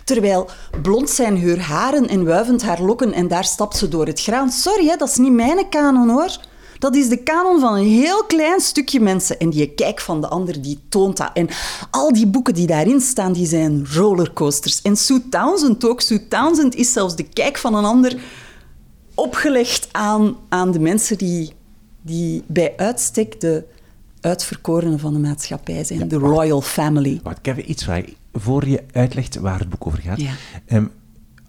Terwijl blond zijn haar haren en wuivend haar lokken en daar stapt ze door het graan. Sorry, hè, dat is niet mijn kanon hoor. Dat is de kanon van een heel klein stukje mensen. En die kijk van de ander, die toont dat. En al die boeken die daarin staan, die zijn rollercoasters. En Sue Townsend ook. Sue Townsend is zelfs de kijk van een ander opgelegd aan, aan de mensen die, die bij uitstek de uitverkorenen van de maatschappij zijn. de royal family. Wat, ik heb iets vragen. Voor je uitlegt waar het boek over gaat. Ja. Ehm,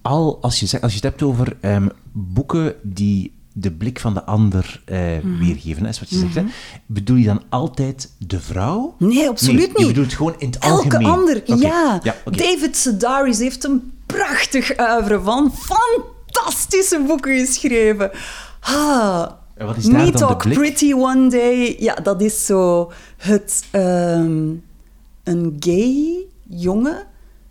al als je, zegt, als je het hebt over ehm, boeken die de blik van de ander eh, Mhm. weergeven, is wat je zegt, hè, bedoel je dan altijd de vrouw? Nee, absoluut Nee, niet. Je bedoelt gewoon in het Elke algemeen. ander, Oké, ja. David Sedaris heeft een prachtig oeuvre van fantastische boeken geschreven. Ah, En wat is daar Me dan de Talk blik? Pretty One Day. Ja, dat is zo het... ehm, een gay jongen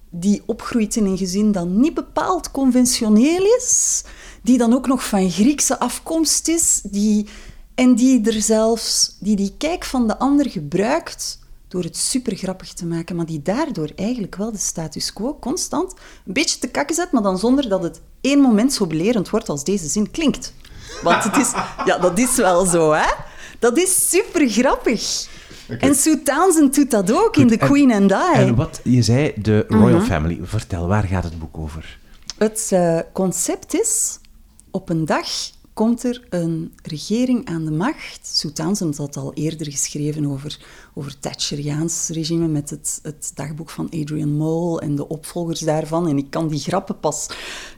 die opgroeit in een gezin dat niet bepaald conventioneel is, die dan ook nog van Griekse afkomst is, die, en die er zelfs die, die kijk van de ander gebruikt door het super grappig te maken, maar die daardoor eigenlijk wel de status quo constant een beetje te kakken zet, maar dan zonder dat het één moment zo belerend wordt als deze zin klinkt. Want het is, ja, dat is wel zo, hè? Dat is super grappig. En Sue Townsend doet dat ook in The en- Queen and I. En wat je zei, de Royal Mhm. Family. Vertel, waar gaat het boek over? Het eh, concept is, op een dag komt er een regering aan de macht. Townsend had al eerder geschreven over, over Thatcheriaans regime met het, het dagboek van Adrian Mole en de opvolgers daarvan. En ik kan die grappen pas,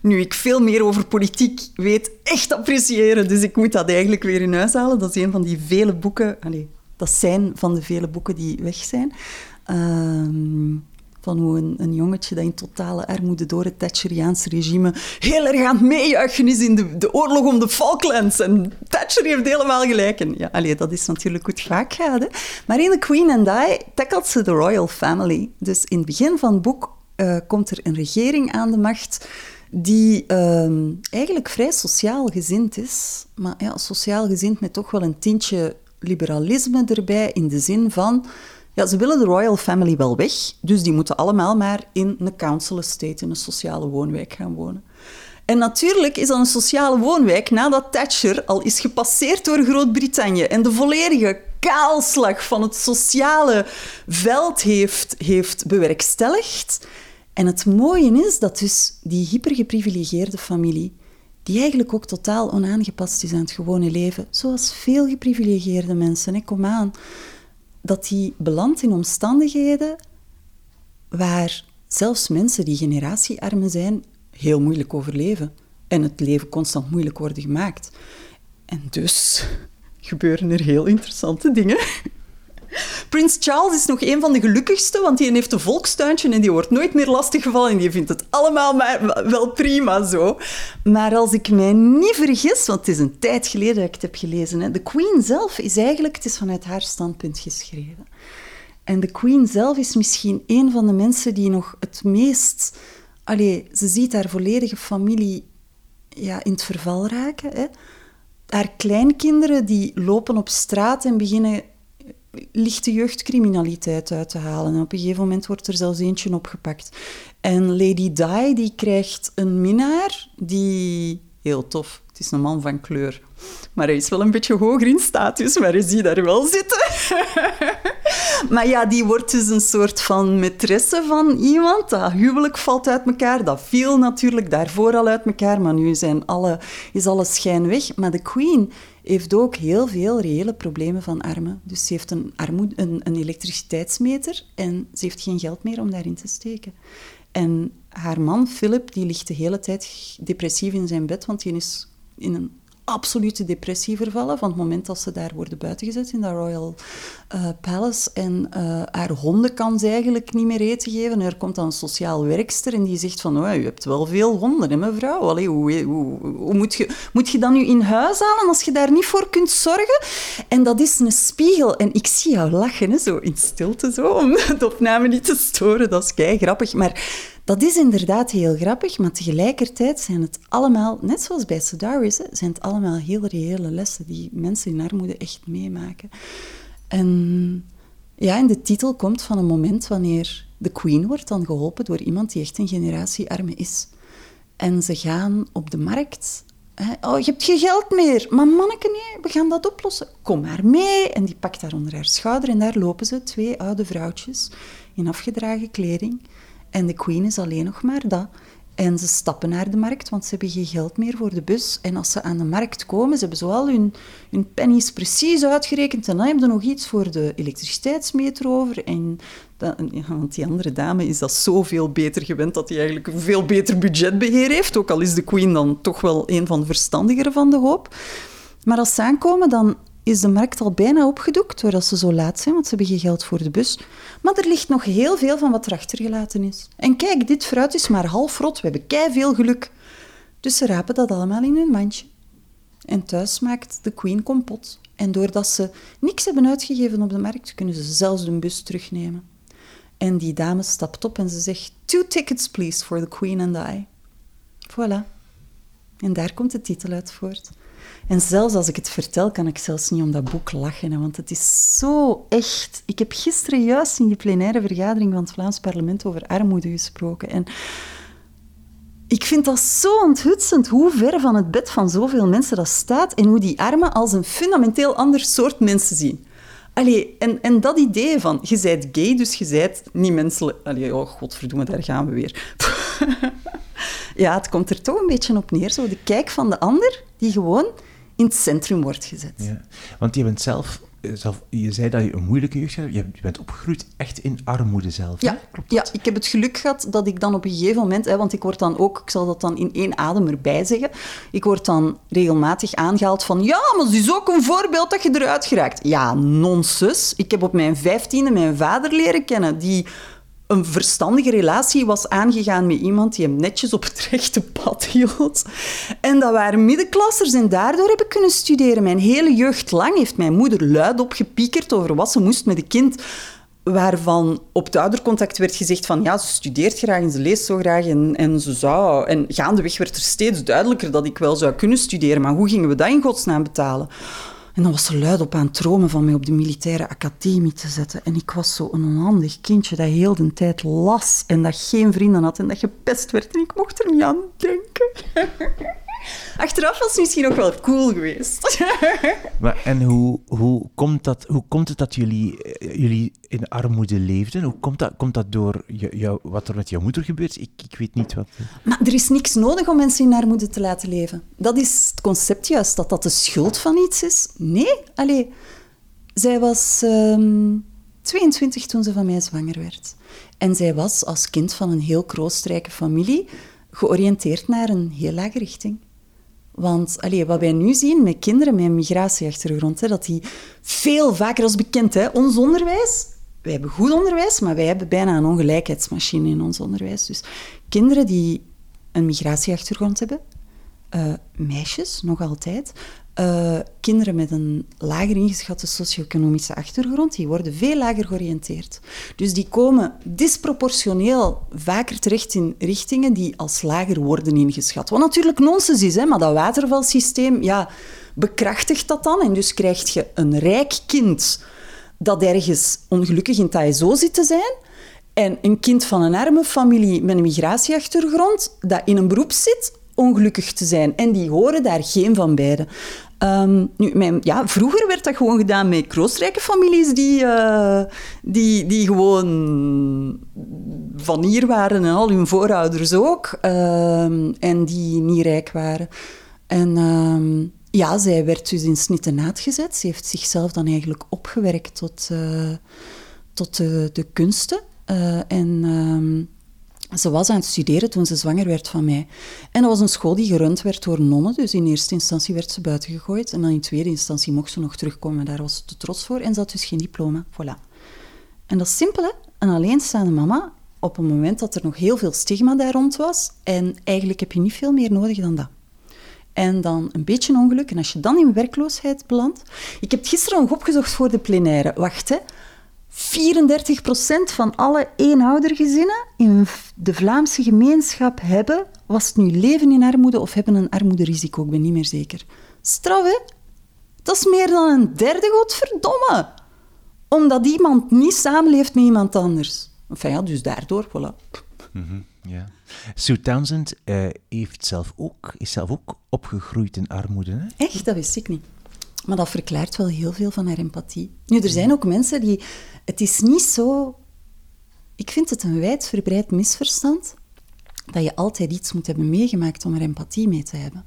nu ik veel meer over politiek weet, echt appreciëren. Dus ik moet dat eigenlijk weer in huis halen. Dat is een van die vele boeken... Allee, dat zijn van de vele boeken die weg zijn. Ehm, van hoe een, een jongetje dat in totale armoede door het Thatcheriaanse regime heel erg aan het meejuichen is in de, de oorlog om de Falklands. En Thatcher heeft helemaal gelijk. En ja, allee, dat is natuurlijk het vaak gaat. Hè. Maar in The Queen and I tackelt ze de royal family. Dus in het begin van het boek eh, komt er een regering aan de macht die ehm, eigenlijk vrij sociaal gezind is. Maar ja, sociaal gezind met toch wel een tintje liberalisme erbij, in de zin van... Ja, ze willen de royal family wel weg, dus die moeten allemaal maar in een council estate, in een sociale woonwijk gaan wonen. En natuurlijk is dat een sociale woonwijk nadat Thatcher al is gepasseerd door Groot-Brittannië en de volledige kaalslag van het sociale veld heeft, heeft bewerkstelligd. En het mooie is dat dus die hypergeprivilegeerde familie, die eigenlijk ook totaal onaangepast is aan het gewone leven, zoals veel geprivilegeerde mensen, hè, kom aan, dat die belandt in omstandigheden waar zelfs mensen die generatiearmen zijn, heel moeilijk overleven. En het leven constant moeilijk worden gemaakt. En dus gebeuren er heel interessante dingen. Prins Charles is nog een van de gelukkigste, want die heeft een volkstuintje en die wordt nooit meer lastiggevallen en die vindt het allemaal maar wel prima zo. Maar als ik mij niet vergis, want het is een tijd geleden dat ik het heb gelezen, hè, de Queen zelf is eigenlijk, het is vanuit haar standpunt geschreven. En de Queen zelf is misschien een van de mensen die nog het meest... Allee, ze ziet haar volledige familie ja, in het verval raken. Hè. Haar kleinkinderen die lopen op straat en beginnen lichte jeugdcriminaliteit uit te halen. En op een gegeven moment wordt er zelfs eentje opgepakt. En Lady Di die krijgt een minnaar die... Heel tof. Het is een man van kleur. Maar hij is wel een beetje hoger in status, maar je ziet daar wel zitten. maar ja, die wordt dus een soort van maîtresse van iemand. Dat huwelijk valt uit elkaar. Dat viel natuurlijk daarvoor al uit elkaar, maar nu zijn alle, is alle schijn weg. Maar de queen heeft ook heel veel reële problemen van armen. Dus ze heeft een, een, een elektriciteitsmeter en ze heeft geen geld meer om daarin te steken. En haar man, Philip, die ligt de hele tijd depressief in zijn bed, want die is in een absolute depressie vervallen van het moment dat ze daar worden buitengezet in dat Royal uh, Palace. En uh, haar honden kan ze eigenlijk niet meer eten geven. En er komt dan een sociaal werkster en die zegt van, oh, u hebt wel veel honden, hè, mevrouw? Hoe, moet, je, moet je dan nu in huis halen als je daar niet voor kunt zorgen? En dat is een spiegel. En ik zie jou lachen, hè, zo in stilte, zo, om de opname niet te storen. Dat is kei grappig. Maar dat is inderdaad heel grappig, maar tegelijkertijd zijn het allemaal, net zoals bij Sedaris, zijn het allemaal heel reële lessen die mensen in armoede echt meemaken. En ja, en de titel komt van een moment wanneer de queen wordt dan geholpen door iemand die echt een generatie arme is. En ze gaan op de markt. Oh, je hebt geen geld meer. Maar manneke, nee, we gaan dat oplossen. Kom maar mee. En die pakt haar onder haar schouder en daar lopen ze, twee oude vrouwtjes in afgedragen kleding. En de queen is alleen nog maar dat. En ze stappen naar de markt, want ze hebben geen geld meer voor de bus. En als ze aan de markt komen, ze hebben zoal hun, hun pennies precies uitgerekend. En dan hebben ze nog iets voor de elektriciteitsmeter over. En want die andere dame is dat zoveel beter gewend dat hij eigenlijk een veel beter budgetbeheer heeft. Ook al is de queen dan toch wel een van de verstandigeren van de hoop. Maar als ze aankomen, dan is de markt al bijna opgedoekt, doordat ze zo laat zijn, want ze hebben geen geld voor de bus. Maar er ligt nog heel veel van wat erachter gelaten is. En kijk, dit fruit is maar half rot, we hebben kei veel geluk. Dus ze rapen dat allemaal in hun mandje. En thuis maakt de queen kompot. En doordat ze niks hebben uitgegeven op de markt, kunnen ze zelfs de bus terugnemen. En die dame stapt op en ze zegt: Two tickets, please, for the queen and I. Voilà. En daar komt de titel uit voort. En zelfs als ik het vertel, kan ik zelfs niet om dat boek lachen, want het is zo echt. Ik heb gisteren juist in die plenaire vergadering van het Vlaams parlement over armoede gesproken. En ik vind dat zo onthutsend hoe ver van het bed van zoveel mensen dat staat en hoe die armen als een fundamenteel ander soort mensen zien. Allee, en, en dat idee van, je bent gay, dus je bent niet menselijk... Allee, oh, godverdomme, daar gaan we weer. ja, het komt er toch een beetje op neer, zo de kijk van de ander, die gewoon in het centrum wordt gezet. Ja, want je bent zelf, eh, zelf, je zei dat je een moeilijke jeugd hebt, je bent opgegroeid echt in armoede zelf. Ja, Klopt ja, ik heb het geluk gehad dat ik dan op een gegeven moment, hè, want ik word dan ook, ik zal dat dan in één adem erbij zeggen, ik word dan regelmatig aangehaald van, ja, maar het is ook een voorbeeld dat je eruit geraakt. Ja, nonsens. Ik heb op mijn vijftiende mijn vader leren kennen, die een verstandige relatie was aangegaan met iemand die hem netjes op het rechte pad hield. En dat waren middenklassers en daardoor heb ik kunnen studeren. Mijn hele jeugd lang heeft mijn moeder luid opgepiekerd over wat ze moest met een kind waarvan op het oudercontact werd gezegd van ja, ze studeert graag en ze leest zo graag en, en ze zou... En gaandeweg werd er steeds duidelijker dat ik wel zou kunnen studeren, maar hoe gingen we dat in godsnaam betalen? En dan was ze luid op aan het dromen van mij op de militaire academie te zetten. En ik was zo een onhandig kindje dat heel de tijd las en dat geen vrienden had en dat gepest werd. En ik mocht er niet aan denken. Achteraf was het misschien nog wel cool geweest. maar, en hoe, hoe, komt dat, hoe komt het dat jullie, eh, jullie in armoede leefden? Hoe komt dat, komt dat door jou, wat er met jouw moeder gebeurt? Ik, ik weet niet wat... Maar er is niks nodig om mensen in armoede te laten leven. Dat is het concept juist, dat dat de schuld van iets is. Nee, allee. Zij was um, ehm, 22 toen ze van mij zwanger werd. En zij was als kind van een heel kroostrijke familie georiënteerd naar een heel lage richting. Want wat wij nu zien met kinderen met een migratieachtergrond, hè, dat die veel vaker als bekend, hè, ons onderwijs, wij hebben goed onderwijs, maar wij hebben bijna een ongelijkheidsmachine in ons onderwijs. Dus kinderen die een migratieachtergrond hebben, uh, meisjes nog altijd, uh, kinderen met een lager ingeschatte socio-economische achtergrond, die worden veel lager georiënteerd. Dus die komen disproportioneel vaker terecht in richtingen die als lager worden ingeschat. Wat natuurlijk nonsens is, hè, maar dat watervalsysteem ja, bekrachtigt dat dan. En dus krijg je een rijk kind dat ergens ongelukkig in TSO zit te zijn, en een kind van een arme familie met een migratieachtergrond dat in een beroep zit ongelukkig te zijn. En die horen daar geen van beiden. Um, nu, mijn, ja, vroeger werd dat gewoon gedaan met kroostrijke families die, uh, die, die gewoon van hier waren en al hun voorouders ook. Um, en die niet rijk waren. En um, ja, zij werd dus in snittenaat gezet. Ze heeft zichzelf dan eigenlijk opgewerkt tot, uh, tot de, de kunsten. Uh, en Ze was aan het studeren toen ze zwanger werd van mij. En dat was een school die gerund werd door nonnen. Dus in eerste instantie werd ze buiten gegooid. En dan in tweede instantie mocht ze nog terugkomen. Daar was ze te trots voor. En ze had dus geen diploma. Voilà. En dat is simpel, hè? Een alleenstaande mama op een moment dat er nog heel veel stigma daar rond was. En eigenlijk heb je niet veel meer nodig dan dat. En dan een beetje ongeluk. En als je dan in werkloosheid belandt... Ik heb het gisteren nog opgezocht voor de plenaire. Wacht, hè. 34% van alle eenoudergezinnen in de Vlaamse gemeenschap hebben, was het nu leven in armoede of hebben een armoederisico, ik ben niet meer zeker. Straf, hè? Dat is meer dan een derde, godverdomme. Omdat iemand niet samenleeft met iemand anders. Enfin ja, dus daardoor, voilà. Mm ja. Sue Townsend uh, heeft zelf ook, is zelf ook opgegroeid in armoede. Hè? Echt? Dat wist ik niet. Maar dat verklaart wel heel veel van haar empathie. Nu, er zijn ook mensen die... Het is niet zo... Ik vind het een wijdverbreid misverstand dat je altijd iets moet hebben meegemaakt om er empathie mee te hebben.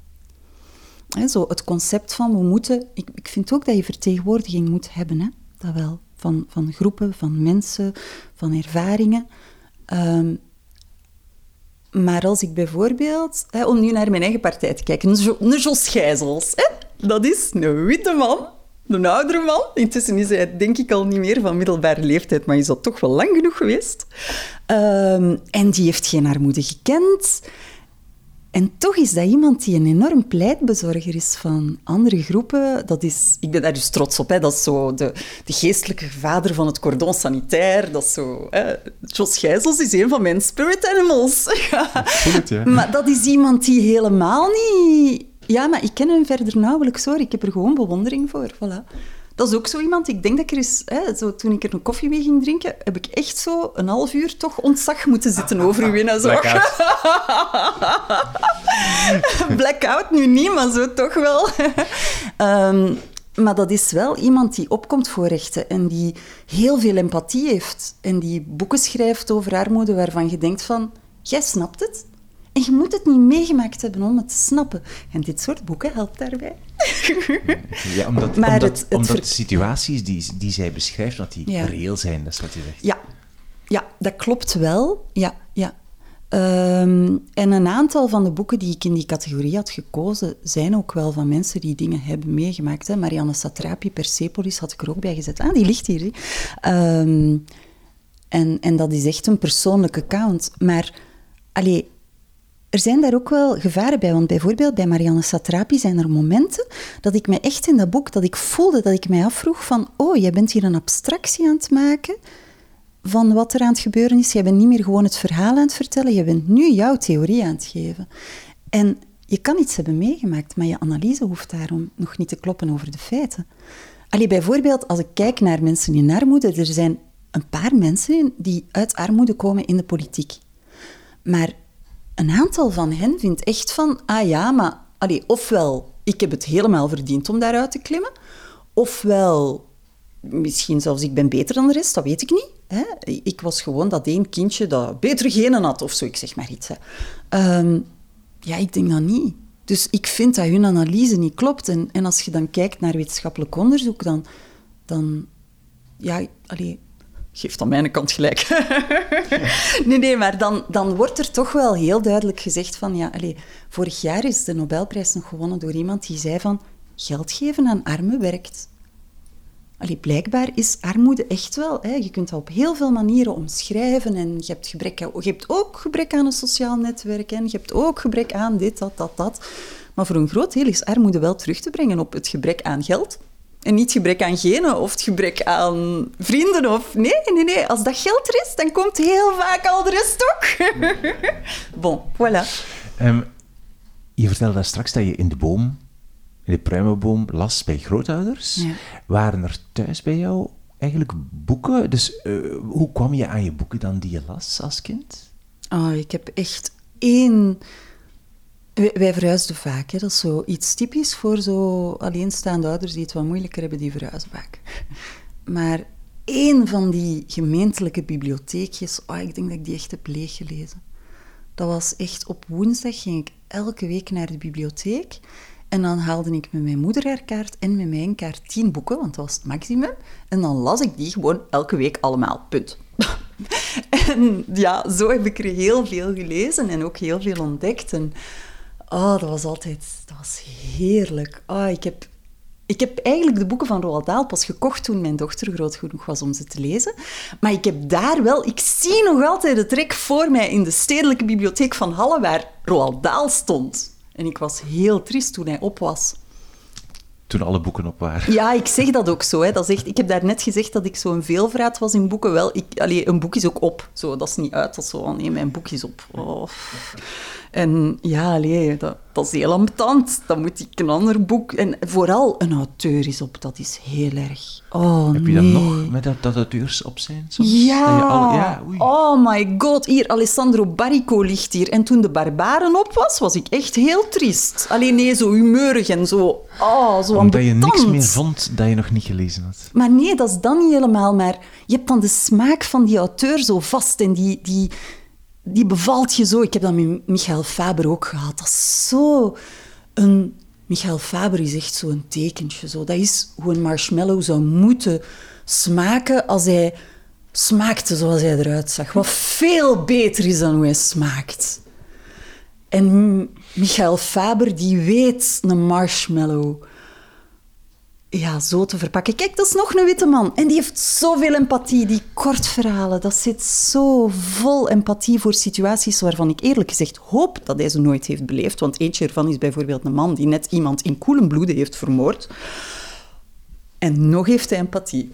He, zo het concept van we moeten... Ik, ik vind ook dat je vertegenwoordiging moet hebben, hè? dat wel. Van, van groepen, van mensen, van ervaringen. Um, maar als ik bijvoorbeeld, hè, om nu naar mijn eigen partij te kijken, een Jos Gijzels, hè, dat is een witte man, een oudere man. Intussen is hij denk ik al niet meer van middelbare leeftijd, maar is dat toch wel lang genoeg geweest. Um, en die heeft geen armoede gekend. En toch is dat iemand die een enorm pleitbezorger is van andere groepen. Dat is, ik ben daar dus trots op. Hè. Dat is zo de, de geestelijke vader van het cordon sanitair. Dat is zo, hè. Jos Gijzels is een van mijn spirit animals. Ja. Maar dat is iemand die helemaal niet... Ja, maar ik ken hem verder nauwelijks hoor. Ik heb er gewoon bewondering voor. Voilà dat is ook zo iemand. Ik denk dat ik er eens, hè, zo, toen ik er een koffie mee ging drinken, heb ik echt zo een half uur toch ontzag moeten zitten over u en zo. Blackout. Blackout nu niet, maar zo toch wel. um, maar dat is wel iemand die opkomt voor rechten en die heel veel empathie heeft en die boeken schrijft over armoede waarvan je denkt van, jij snapt het. En je moet het niet meegemaakt hebben om het te snappen. En dit soort boeken helpt daarbij. Ja, omdat, maar omdat, het, omdat de situaties die, die zij beschrijft, dat die reëel zijn, dat is wat je zegt. Ja, ja dat klopt wel. Ja, ja. Um, en een aantal van de boeken die ik in die categorie had gekozen, zijn ook wel van mensen die dingen hebben meegemaakt. Hè. Marianne Satrapi, Persepolis, had ik er ook bij gezet. Ah, die ligt hier. Um, en, en dat is echt een persoonlijke account. Maar, allee, er zijn daar ook wel gevaren bij. Want bijvoorbeeld bij Marianne Satrapi zijn er momenten dat ik me echt in dat boek, dat ik voelde dat ik mij afvroeg van, oh, jij bent hier een abstractie aan het maken van wat er aan het gebeuren is. Jij bent niet meer gewoon het verhaal aan het vertellen, je bent nu jouw theorie aan het geven. En je kan iets hebben meegemaakt, maar je analyse hoeft daarom nog niet te kloppen over de feiten. Allee, bijvoorbeeld, als ik kijk naar mensen in armoede, er zijn een paar mensen die uit armoede komen in de politiek. Maar een aantal van hen vindt echt van, ah ja, maar allee, ofwel, ik heb het helemaal verdiend om daaruit te klimmen, ofwel, misschien zelfs ik ben beter dan de rest, dat weet ik niet. Hè? Ik was gewoon dat één kindje dat betere genen had, of zo, ik zeg maar iets. Hè. Ehm, ja, ik denk dat niet. Dus ik vind dat hun analyse niet klopt. En, en als je dan kijkt naar wetenschappelijk onderzoek, dan... dan ja, allee, geeft aan mijn kant gelijk. nee, nee, maar dan, dan wordt er toch wel heel duidelijk gezegd van... Ja, allez, vorig jaar is de Nobelprijs nog gewonnen door iemand die zei van... Geld geven aan armen werkt. Allee, blijkbaar is armoede echt wel... Hè, je kunt dat op heel veel manieren omschrijven. En je hebt, gebrek, je hebt ook gebrek aan een sociaal netwerk. En je hebt ook gebrek aan dit, dat, dat, dat. Maar voor een groot deel is armoede wel terug te brengen op het gebrek aan geld en niet gebrek aan genen of het gebrek aan vrienden. Of... Nee, nee, nee. Als dat geld er is, dan komt heel vaak al de rest ook. bon, voilà. Um, je vertelde daar straks dat je in de boom, in de pruimenboom, las bij grootouders. Ja. Waren er thuis bij jou eigenlijk boeken? Dus uh, hoe kwam je aan je boeken dan die je las als kind? Oh, ik heb echt één wij, verhuisden vaak. Hè. Dat is zo iets typisch voor zo alleenstaande ouders die het wat moeilijker hebben, die verhuizen vaak. Maar één van die gemeentelijke bibliotheekjes, oh, ik denk dat ik die echt heb leeggelezen. Dat was echt op woensdag ging ik elke week naar de bibliotheek. En dan haalde ik met mijn moeder haar kaart en met mijn kaart tien boeken, want dat was het maximum. En dan las ik die gewoon elke week allemaal, punt. En ja, zo heb ik er heel veel gelezen en ook heel veel ontdekt. En oh, dat was altijd dat was heerlijk. Oh, ik, heb, ik heb eigenlijk de boeken van Roald Dahl pas gekocht toen mijn dochter groot genoeg was om ze te lezen. Maar ik heb daar wel... Ik zie nog altijd het trek voor mij in de Stedelijke Bibliotheek van Halle, waar Roald Dahl stond. En ik was heel triest toen hij op was. Toen alle boeken op waren. Ja, ik zeg dat ook zo. Hè. Dat echt, ik heb daarnet gezegd dat ik zo'n veelvraat was in boeken. Wel, ik, allee, een boek is ook op. Zo, dat is niet uit. Dat is zo, nee, mijn boek is op. Oh. En ja, allee, dat, dat is heel ambetant. Dan moet ik een ander boek... En vooral een auteur is op, dat is heel erg. Oh, Heb je nee. dat nog met dat, dat auteurs op zijn? Soms? Ja. Dat je al- ja, oei. oh my god. Hier, Alessandro Barrico ligt hier. En toen de Barbaren op was, was ik echt heel triest. Alleen nee, zo humeurig en zo... Oh, zo Omdat je niks meer vond dat je nog niet gelezen had. Maar nee, dat is dan niet helemaal. Maar je hebt dan de smaak van die auteur zo vast en die, die, die bevalt je zo. Ik heb dat met Michael Faber ook gehad. Dat is zo een... Michael Faber is echt zo'n tekentje. Zo. Dat is hoe een marshmallow zou moeten smaken als hij smaakte zoals hij eruit zag. Wat veel beter is dan hoe hij smaakt. En Michael Faber, die weet een marshmallow ja, zo te verpakken. Kijk, dat is nog een witte man. En die heeft zoveel empathie. Die kortverhalen, dat zit zo vol empathie voor situaties waarvan ik eerlijk gezegd hoop dat hij ze nooit heeft beleefd. Want eentje ervan is bijvoorbeeld een man die net iemand in koelen bloede heeft vermoord. En nog heeft hij empathie.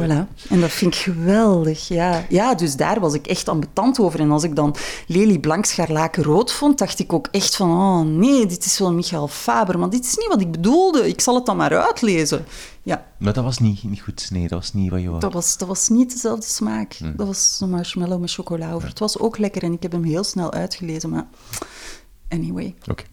Voilà. En dat vind ik geweldig, ja. Ja, dus daar was ik echt ambetant over. En als ik dan Lely Blank scharlaken rood vond, dacht ik ook echt van... Oh nee, dit is wel Michael Faber, maar dit is niet wat ik bedoelde. Ik zal het dan maar uitlezen. Ja, Maar dat was niet, niet goed. Nee, dat was niet wat je wou. dat was, dat was niet dezelfde smaak. Dat was een marshmallow met chocola over. Het was ook lekker en ik heb hem heel snel uitgelezen, maar... Anyway. Oké.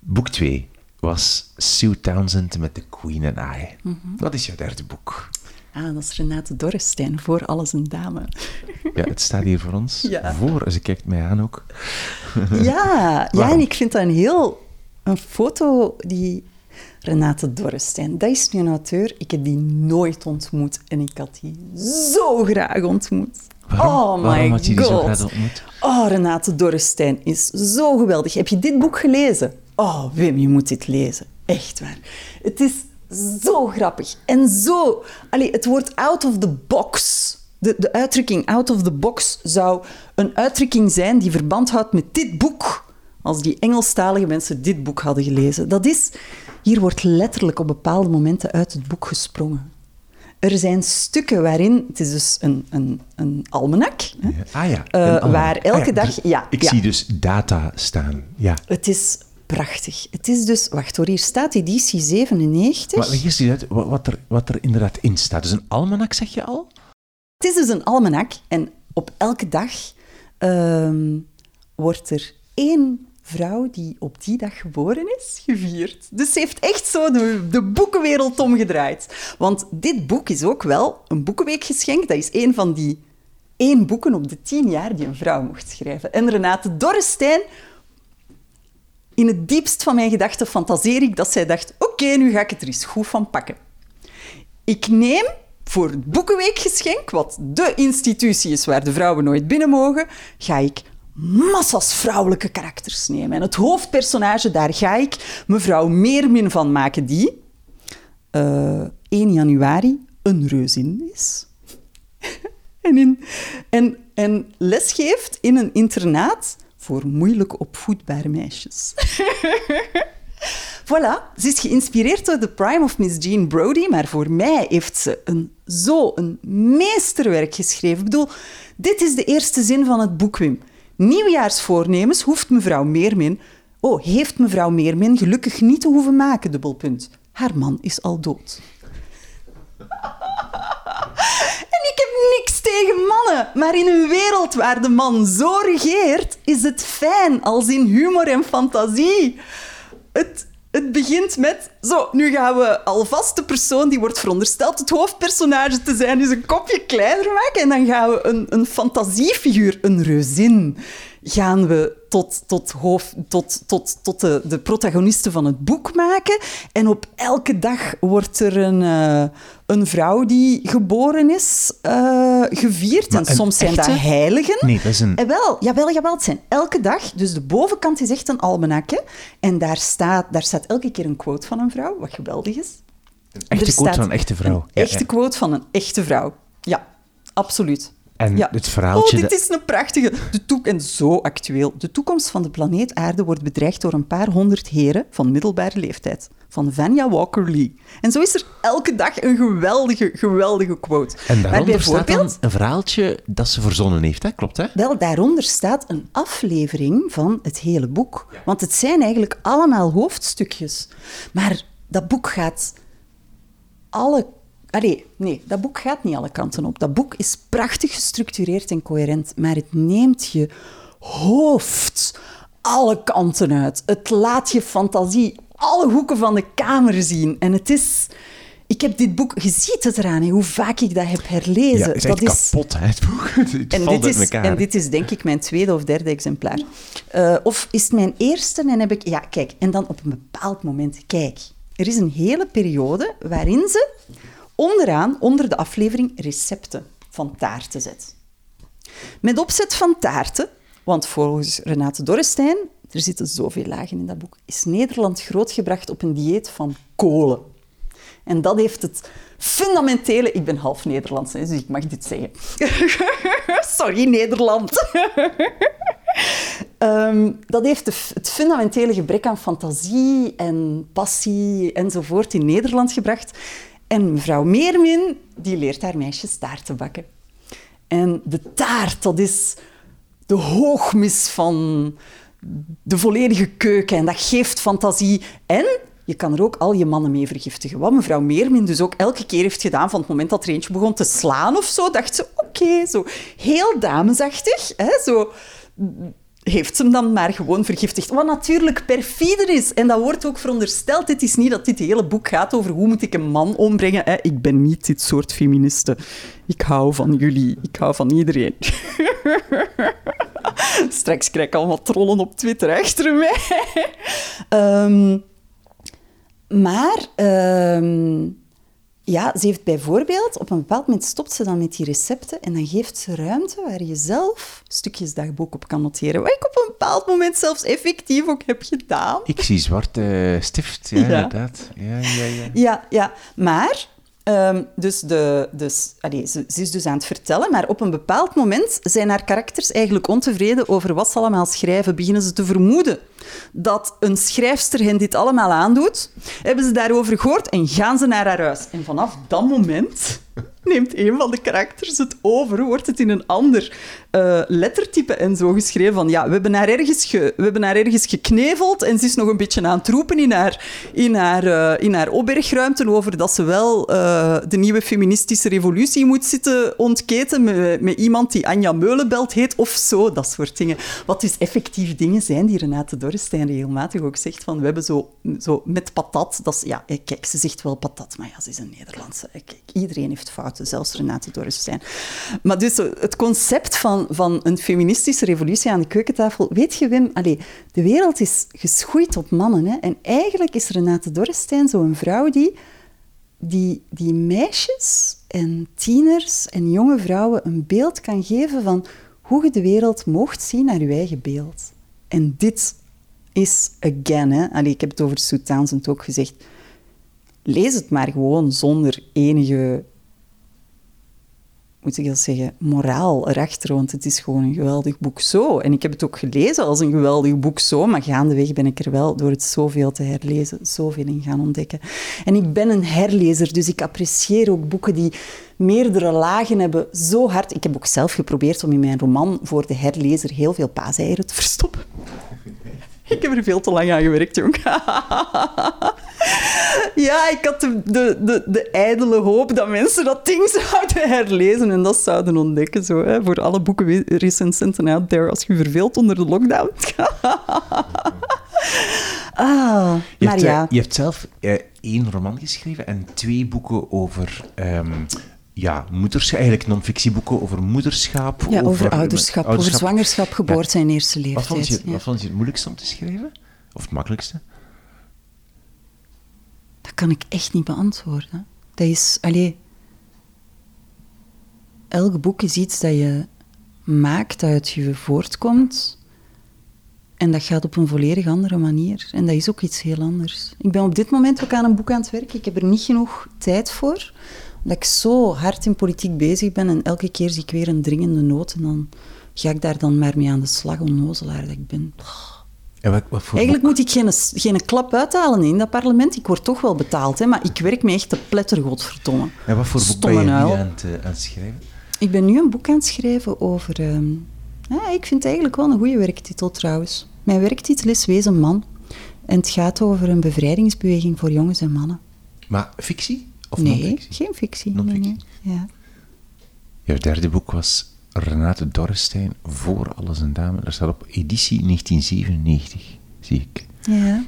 Boek 2 was Sue Townsend met The Queen and I. Mhm. Wat is jouw derde boek? Ah, dat is Renate Dorrestein, voor alles een dame. Ja, het staat hier voor ons. Ja. Voor, ze kijkt mij aan ook. Ja, ja en ik vind dat een heel... Een foto die... Renate Dorrestein, dat is nu een auteur. Ik heb die nooit ontmoet en ik had die zo graag ontmoet. Waarom? Oh my Waarom had je die zo god. graag ontmoet? Oh, Renate Dorrestein is zo geweldig. Heb je dit boek gelezen? Oh, Wim, je moet dit lezen. Echt waar. Het is zo grappig. En zo... Allee, het woord out of the box... De, de uitdrukking out of the box zou een uitdrukking zijn die verband houdt met dit boek. Als die Engelstalige mensen dit boek hadden gelezen. Dat is... Hier wordt letterlijk op bepaalde momenten uit het boek gesprongen. Er zijn stukken waarin... Het is dus een, een, een almanak. Hè? Ah ja. Eh, waar elke Ah dag- dus ja, ik ja. zie dus data staan. Ja. Het is prachtig. Het is dus... Wacht hoor, hier staat editie 97. Maar leg eens uit wat, wat, er, wat er inderdaad in staat. Dus een almanak, zeg je al? Het is dus een almanak en op elke dag ehm, wordt er één vrouw die op die dag geboren is, gevierd. Dus ze heeft echt zo de, de boekenwereld omgedraaid. Want dit boek is ook wel een boekenweekgeschenk. Dat is een van die één boeken op de tien jaar die een vrouw mocht schrijven. En Renate Dorrestein in het diepst van mijn gedachten fantaseer ik dat zij dacht: oké, nu ga ik het er eens goed van pakken. Ik neem voor het Boekenweekgeschenk, wat de institutie is waar de vrouwen nooit binnen mogen, ga ik massas vrouwelijke karakters nemen. En het hoofdpersonage, daar ga ik mevrouw Meermin van maken, die eh 1 januari een reuzin is. en, in, en, en lesgeeft in een internaat voor moeilijk opvoedbare meisjes. Voilà, ze is geïnspireerd door The Prime of Miss Jean Brodie, maar voor mij heeft ze een, zo een meesterwerk geschreven. Ik bedoel, dit is de eerste zin van het boek, Wim. Nieuwjaarsvoornemens hoeft mevrouw Meermin... Oh, heeft mevrouw Meermin gelukkig niet te hoeven maken, dubbelpunt. Haar man is al dood. En ik heb niks tegen mannen, maar in een wereld waar de man zo regeert, is het fijn als in humor en fantasie. Het, het begint met, zo, nu gaan we alvast de persoon die wordt verondersteld het hoofdpersonage te zijn, dus een kopje kleiner maken en dan gaan we een, een fantasiefiguur, een reuzin. Gaan we tot, tot, hoofd, tot, tot, tot de, de protagonisten van het boek maken. En op elke dag wordt er een, eh, een vrouw die geboren is uh, gevierd. Maar en een soms zijn dat echte? heiligen. Nee, dat is een... En wel, jawel, jawel, het zijn elke dag. Dus de bovenkant is echt een almanakje. En daar staat, daar staat elke keer een quote van een vrouw, wat geweldig is. echte Er quote van een echte vrouw. Een Ja, echte ja. quote van een echte vrouw. Ja, absoluut. En ja. het verhaaltje... Oh, dit is een prachtige. De toek en zo actueel. De toekomst van de planeet Aarde wordt bedreigd door een paar honderd heren van middelbare leeftijd. Van Vanya Walker Lee. En zo is er elke dag een geweldige, geweldige quote. En daaronder staat dan bijvoorbeeld, een verhaaltje dat ze verzonnen heeft, hè? klopt hè? wel, daaronder staat een aflevering van het hele boek. Want het zijn eigenlijk allemaal hoofdstukjes. Maar dat boek gaat alle... Allee, nee, dat boek gaat niet alle kanten op. Dat boek is prachtig gestructureerd en coherent, maar het neemt je hoofd alle kanten uit. Het laat je fantasie alle hoeken van de kamer zien. En het is... Ik heb dit boek... Je ziet het eraan, hè, hoe vaak ik dat heb herlezen. Ja, het is dat is, kapot, hè, het boek. Het en dit, is, en dit is denk ik mijn tweede of derde exemplaar. Eh, of is het mijn eerste en heb ik... Ja, kijk. En dan op een bepaald moment... Kijk, er is een hele periode waarin ze onderaan, onder de aflevering, recepten van taarten zet. Met opzet van taarten, want volgens Renate Dorrestein, er zitten zoveel lagen in dat boek, is Nederland grootgebracht op een dieet van kolen. En dat heeft het fundamentele... Ik ben half Nederlands, dus ik mag dit zeggen. Sorry, Nederland. Ehm, dat heeft het fundamentele gebrek aan fantasie en passie enzovoort in Nederland gebracht. En mevrouw Meermin, die leert haar meisjes taart te bakken. En de taart, dat is de hoogmis van de volledige keuken. En dat geeft fantasie. En je kan er ook al je mannen mee vergiftigen. Wat mevrouw Meermin dus ook elke keer heeft gedaan van het moment dat er eentje begon te slaan of zo, dacht ze, oké, zo heel damesachtig, hè, zo heeft ze hem dan maar gewoon vergiftigd. Wat natuurlijk perfider is. En dat wordt ook verondersteld. Het is niet dat dit hele boek gaat over hoe moet ik een man ombrengen. Hè. Ik ben niet dit soort feministe. Ik hou van jullie. Ik hou van iedereen. Straks krijg ik allemaal trollen op Twitter achter mij. Ehm, maar ehm, ja, ze heeft bijvoorbeeld, op een bepaald moment stopt ze dan met die recepten en dan geeft ze ruimte waar je zelf stukjes dagboek op kan noteren. Wat ik op een bepaald moment zelfs effectief ook heb gedaan. Ik zie zwarte stift, ja, Ja. inderdaad. Ja, ja, ja. Ja, ja. maar ehm, dus de, dus, ze, ze is dus aan het vertellen, maar op een bepaald moment zijn haar karakters eigenlijk ontevreden over wat ze allemaal schrijven. Beginnen ze te vermoeden dat een schrijfster hen dit allemaal aandoet. Hebben ze daarover gehoord en gaan ze naar haar huis. En vanaf dat moment neemt een van de karakters het over, wordt het in een ander eh, lettertype en zo geschreven van ja, we hebben haar ergens, ge, we hebben haar ergens gekneveld en ze is nog een beetje aan het roepen in haar, in haar, eh, in haar opbergruimte over dat ze wel eh, de nieuwe feministische revolutie moet zitten ontketen met, met iemand die Anja Meulenbelt heet of zo, dat soort dingen. Wat dus effectief dingen zijn die Renate Dorrestein regelmatig ook zegt van we hebben zo, zo met patat, dat is, ja, kijk, ze zegt wel patat, maar ja, ze is een Nederlandse. Iedereen heeft zelfs Renate Dorrestein. Maar dus het concept van, van een feministische revolutie aan de keukentafel, weet je Wim, allee, de wereld is geschoeid op mannen. Hè? En eigenlijk is Renate Dorrestein zo'n vrouw die, die, die meisjes en tieners en jonge vrouwen een beeld kan geven van hoe je de wereld mocht zien naar je eigen beeld. En dit is, again, hè, allee, ik heb het over Sue ook gezegd, lees het maar gewoon zonder enige, moet ik dat zeggen, moraal erachter, want het is gewoon een geweldig boek zo. En ik heb het ook gelezen als een geweldig boek zo, maar gaandeweg ben ik er wel door het zoveel te herlezen, zoveel in gaan ontdekken. En ik ben een herlezer, dus ik apprecieer ook boeken die meerdere lagen hebben, zo hard. Ik heb ook zelf geprobeerd om in mijn roman voor de herlezer heel veel paaseieren te verstoppen. Ik heb er veel te lang aan gewerkt, jong. Ja, ik had de, de, de, de ijdele hoop dat mensen dat ding zouden herlezen en dat zouden ontdekken. Zo, hè, voor alle boekenrecensenten out there als je verveelt onder de lockdown. ah, Je, maar hebt, eh, ja. je hebt zelf eh, één roman geschreven en twee boeken over ehm, ja, moeders, eigenlijk non-fictieboeken over moederschap. Ja, over, ouderschap, over zwangerschap, geboorte en eerste leeftijd. Wat vond, je, wat vond je het moeilijkste om te schrijven? Of het makkelijkste? Dat kan ik echt niet beantwoorden. Dat is, alleen. elk boek is iets dat je maakt, dat uit je voortkomt. En dat gaat op een volledig andere manier. En dat is ook iets heel anders. Ik ben op dit moment ook aan een boek aan het werken. Ik heb er niet genoeg tijd voor. Omdat ik zo hard in politiek bezig ben. En elke keer zie ik weer een dringende nood. En dan ga ik daar dan maar mee aan de slag, onnozelaar dat ik ben. wat, wat Eigenlijk moet ik geen, geen klap uithalen in dat parlement. Ik word toch wel betaald, hè, maar ik werk me echt te pletter, godverdomme. En wat voor boek ben je nu aan het, aan het schrijven? Ik ben nu een boek aan het schrijven over... Ehm, ja, ik vind het eigenlijk wel een goede werktitel trouwens. Mijn werktitel is Wees een man. En het gaat over een bevrijdingsbeweging voor jongens en mannen. Maar fictie? Of nee, geen fictie. Non-fictie? Nee, ja. Jouw derde boek was Renate Dorrestein, Voor alles en dame. Dat staat op editie 1997, zie ik. Ja.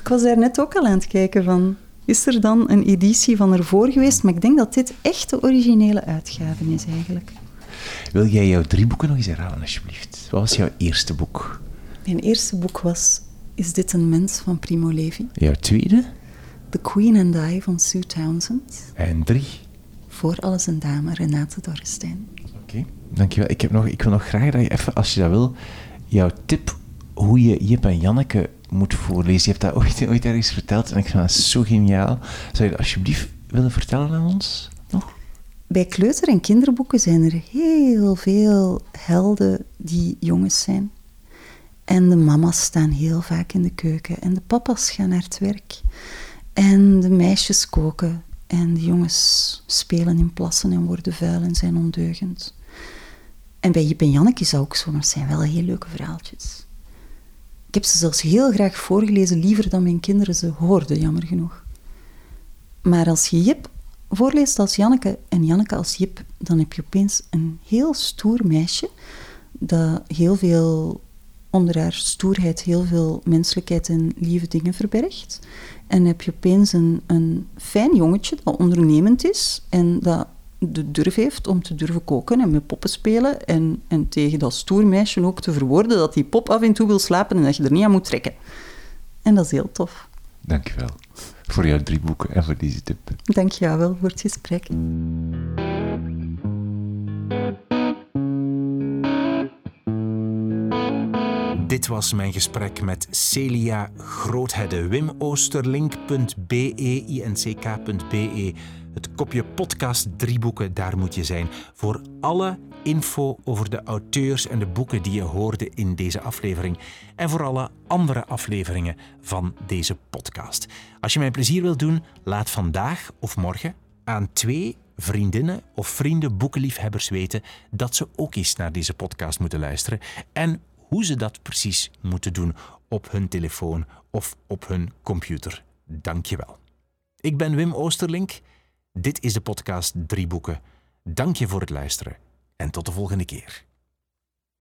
Ik was daar net ook al aan het kijken van... Is er dan een editie van ervoor geweest? Maar ik denk dat dit echt de originele uitgave is eigenlijk. Wil jij jouw drie boeken nog eens herhalen, alsjeblieft? Wat was jouw eerste boek? Mijn eerste boek was Is dit een mens van Primo Levi? Jouw tweede? The Queen and I van Sue Townsend. En drie? Voor alles een dame, Renate Dorrestein. Oké, dankjewel. Ik, heb nog, ik wil nog graag dat je even, als je dat wil, jouw tip hoe je Jip en Janneke moet voorlezen. Je hebt dat ooit, ooit ergens verteld en ik vind dat zo geniaal. Zou je dat alsjeblieft willen vertellen aan ons nog? Bij kleuter- en kinderboeken zijn er heel veel helden die jongens zijn. En de mama's staan heel vaak in de keuken. En de papa's gaan naar het werk. En de meisjes koken. En de jongens spelen in plassen en worden vuil en zijn ondeugend. En bij Jip en Janneke is dat ook zo, maar het zijn wel heel leuke verhaaltjes. Ik heb ze zelfs heel graag voorgelezen, liever dan mijn kinderen ze hoorden, jammer genoeg. Maar als je Jip voorleest als Janneke en Janneke als Jip, dan heb je opeens een heel stoer meisje dat heel veel onder haar stoerheid heel veel menselijkheid en lieve dingen verbergt. En heb je opeens een, een fijn jongetje dat ondernemend is en dat de durf heeft om te durven koken en met poppen spelen en, en tegen dat stoer meisje ook te verwoorden dat die pop af en toe wil slapen en dat je er niet aan moet trekken. En dat is heel tof. Dankjewel voor jouw drie boeken en voor deze tip. Dankjewel wel voor het gesprek. Dit was mijn gesprek met Celia Groothedde. wimoosterlink.be, Het kopje podcast drie boeken, daar moet je zijn. Voor alle info over de auteurs en de boeken die je hoorde in deze aflevering. En voor alle andere afleveringen van deze podcast. Als je mij plezier wilt doen, laat vandaag of morgen aan twee vriendinnen of vrienden boekenliefhebbers weten dat ze ook eens naar deze podcast moeten luisteren. En hoe ze dat precies moeten doen op hun telefoon of op hun computer. Dankjewel. Ik ben Wim Oosterlink. Dit is de podcast Drie Boeken. Dank je voor het luisteren en tot de volgende keer.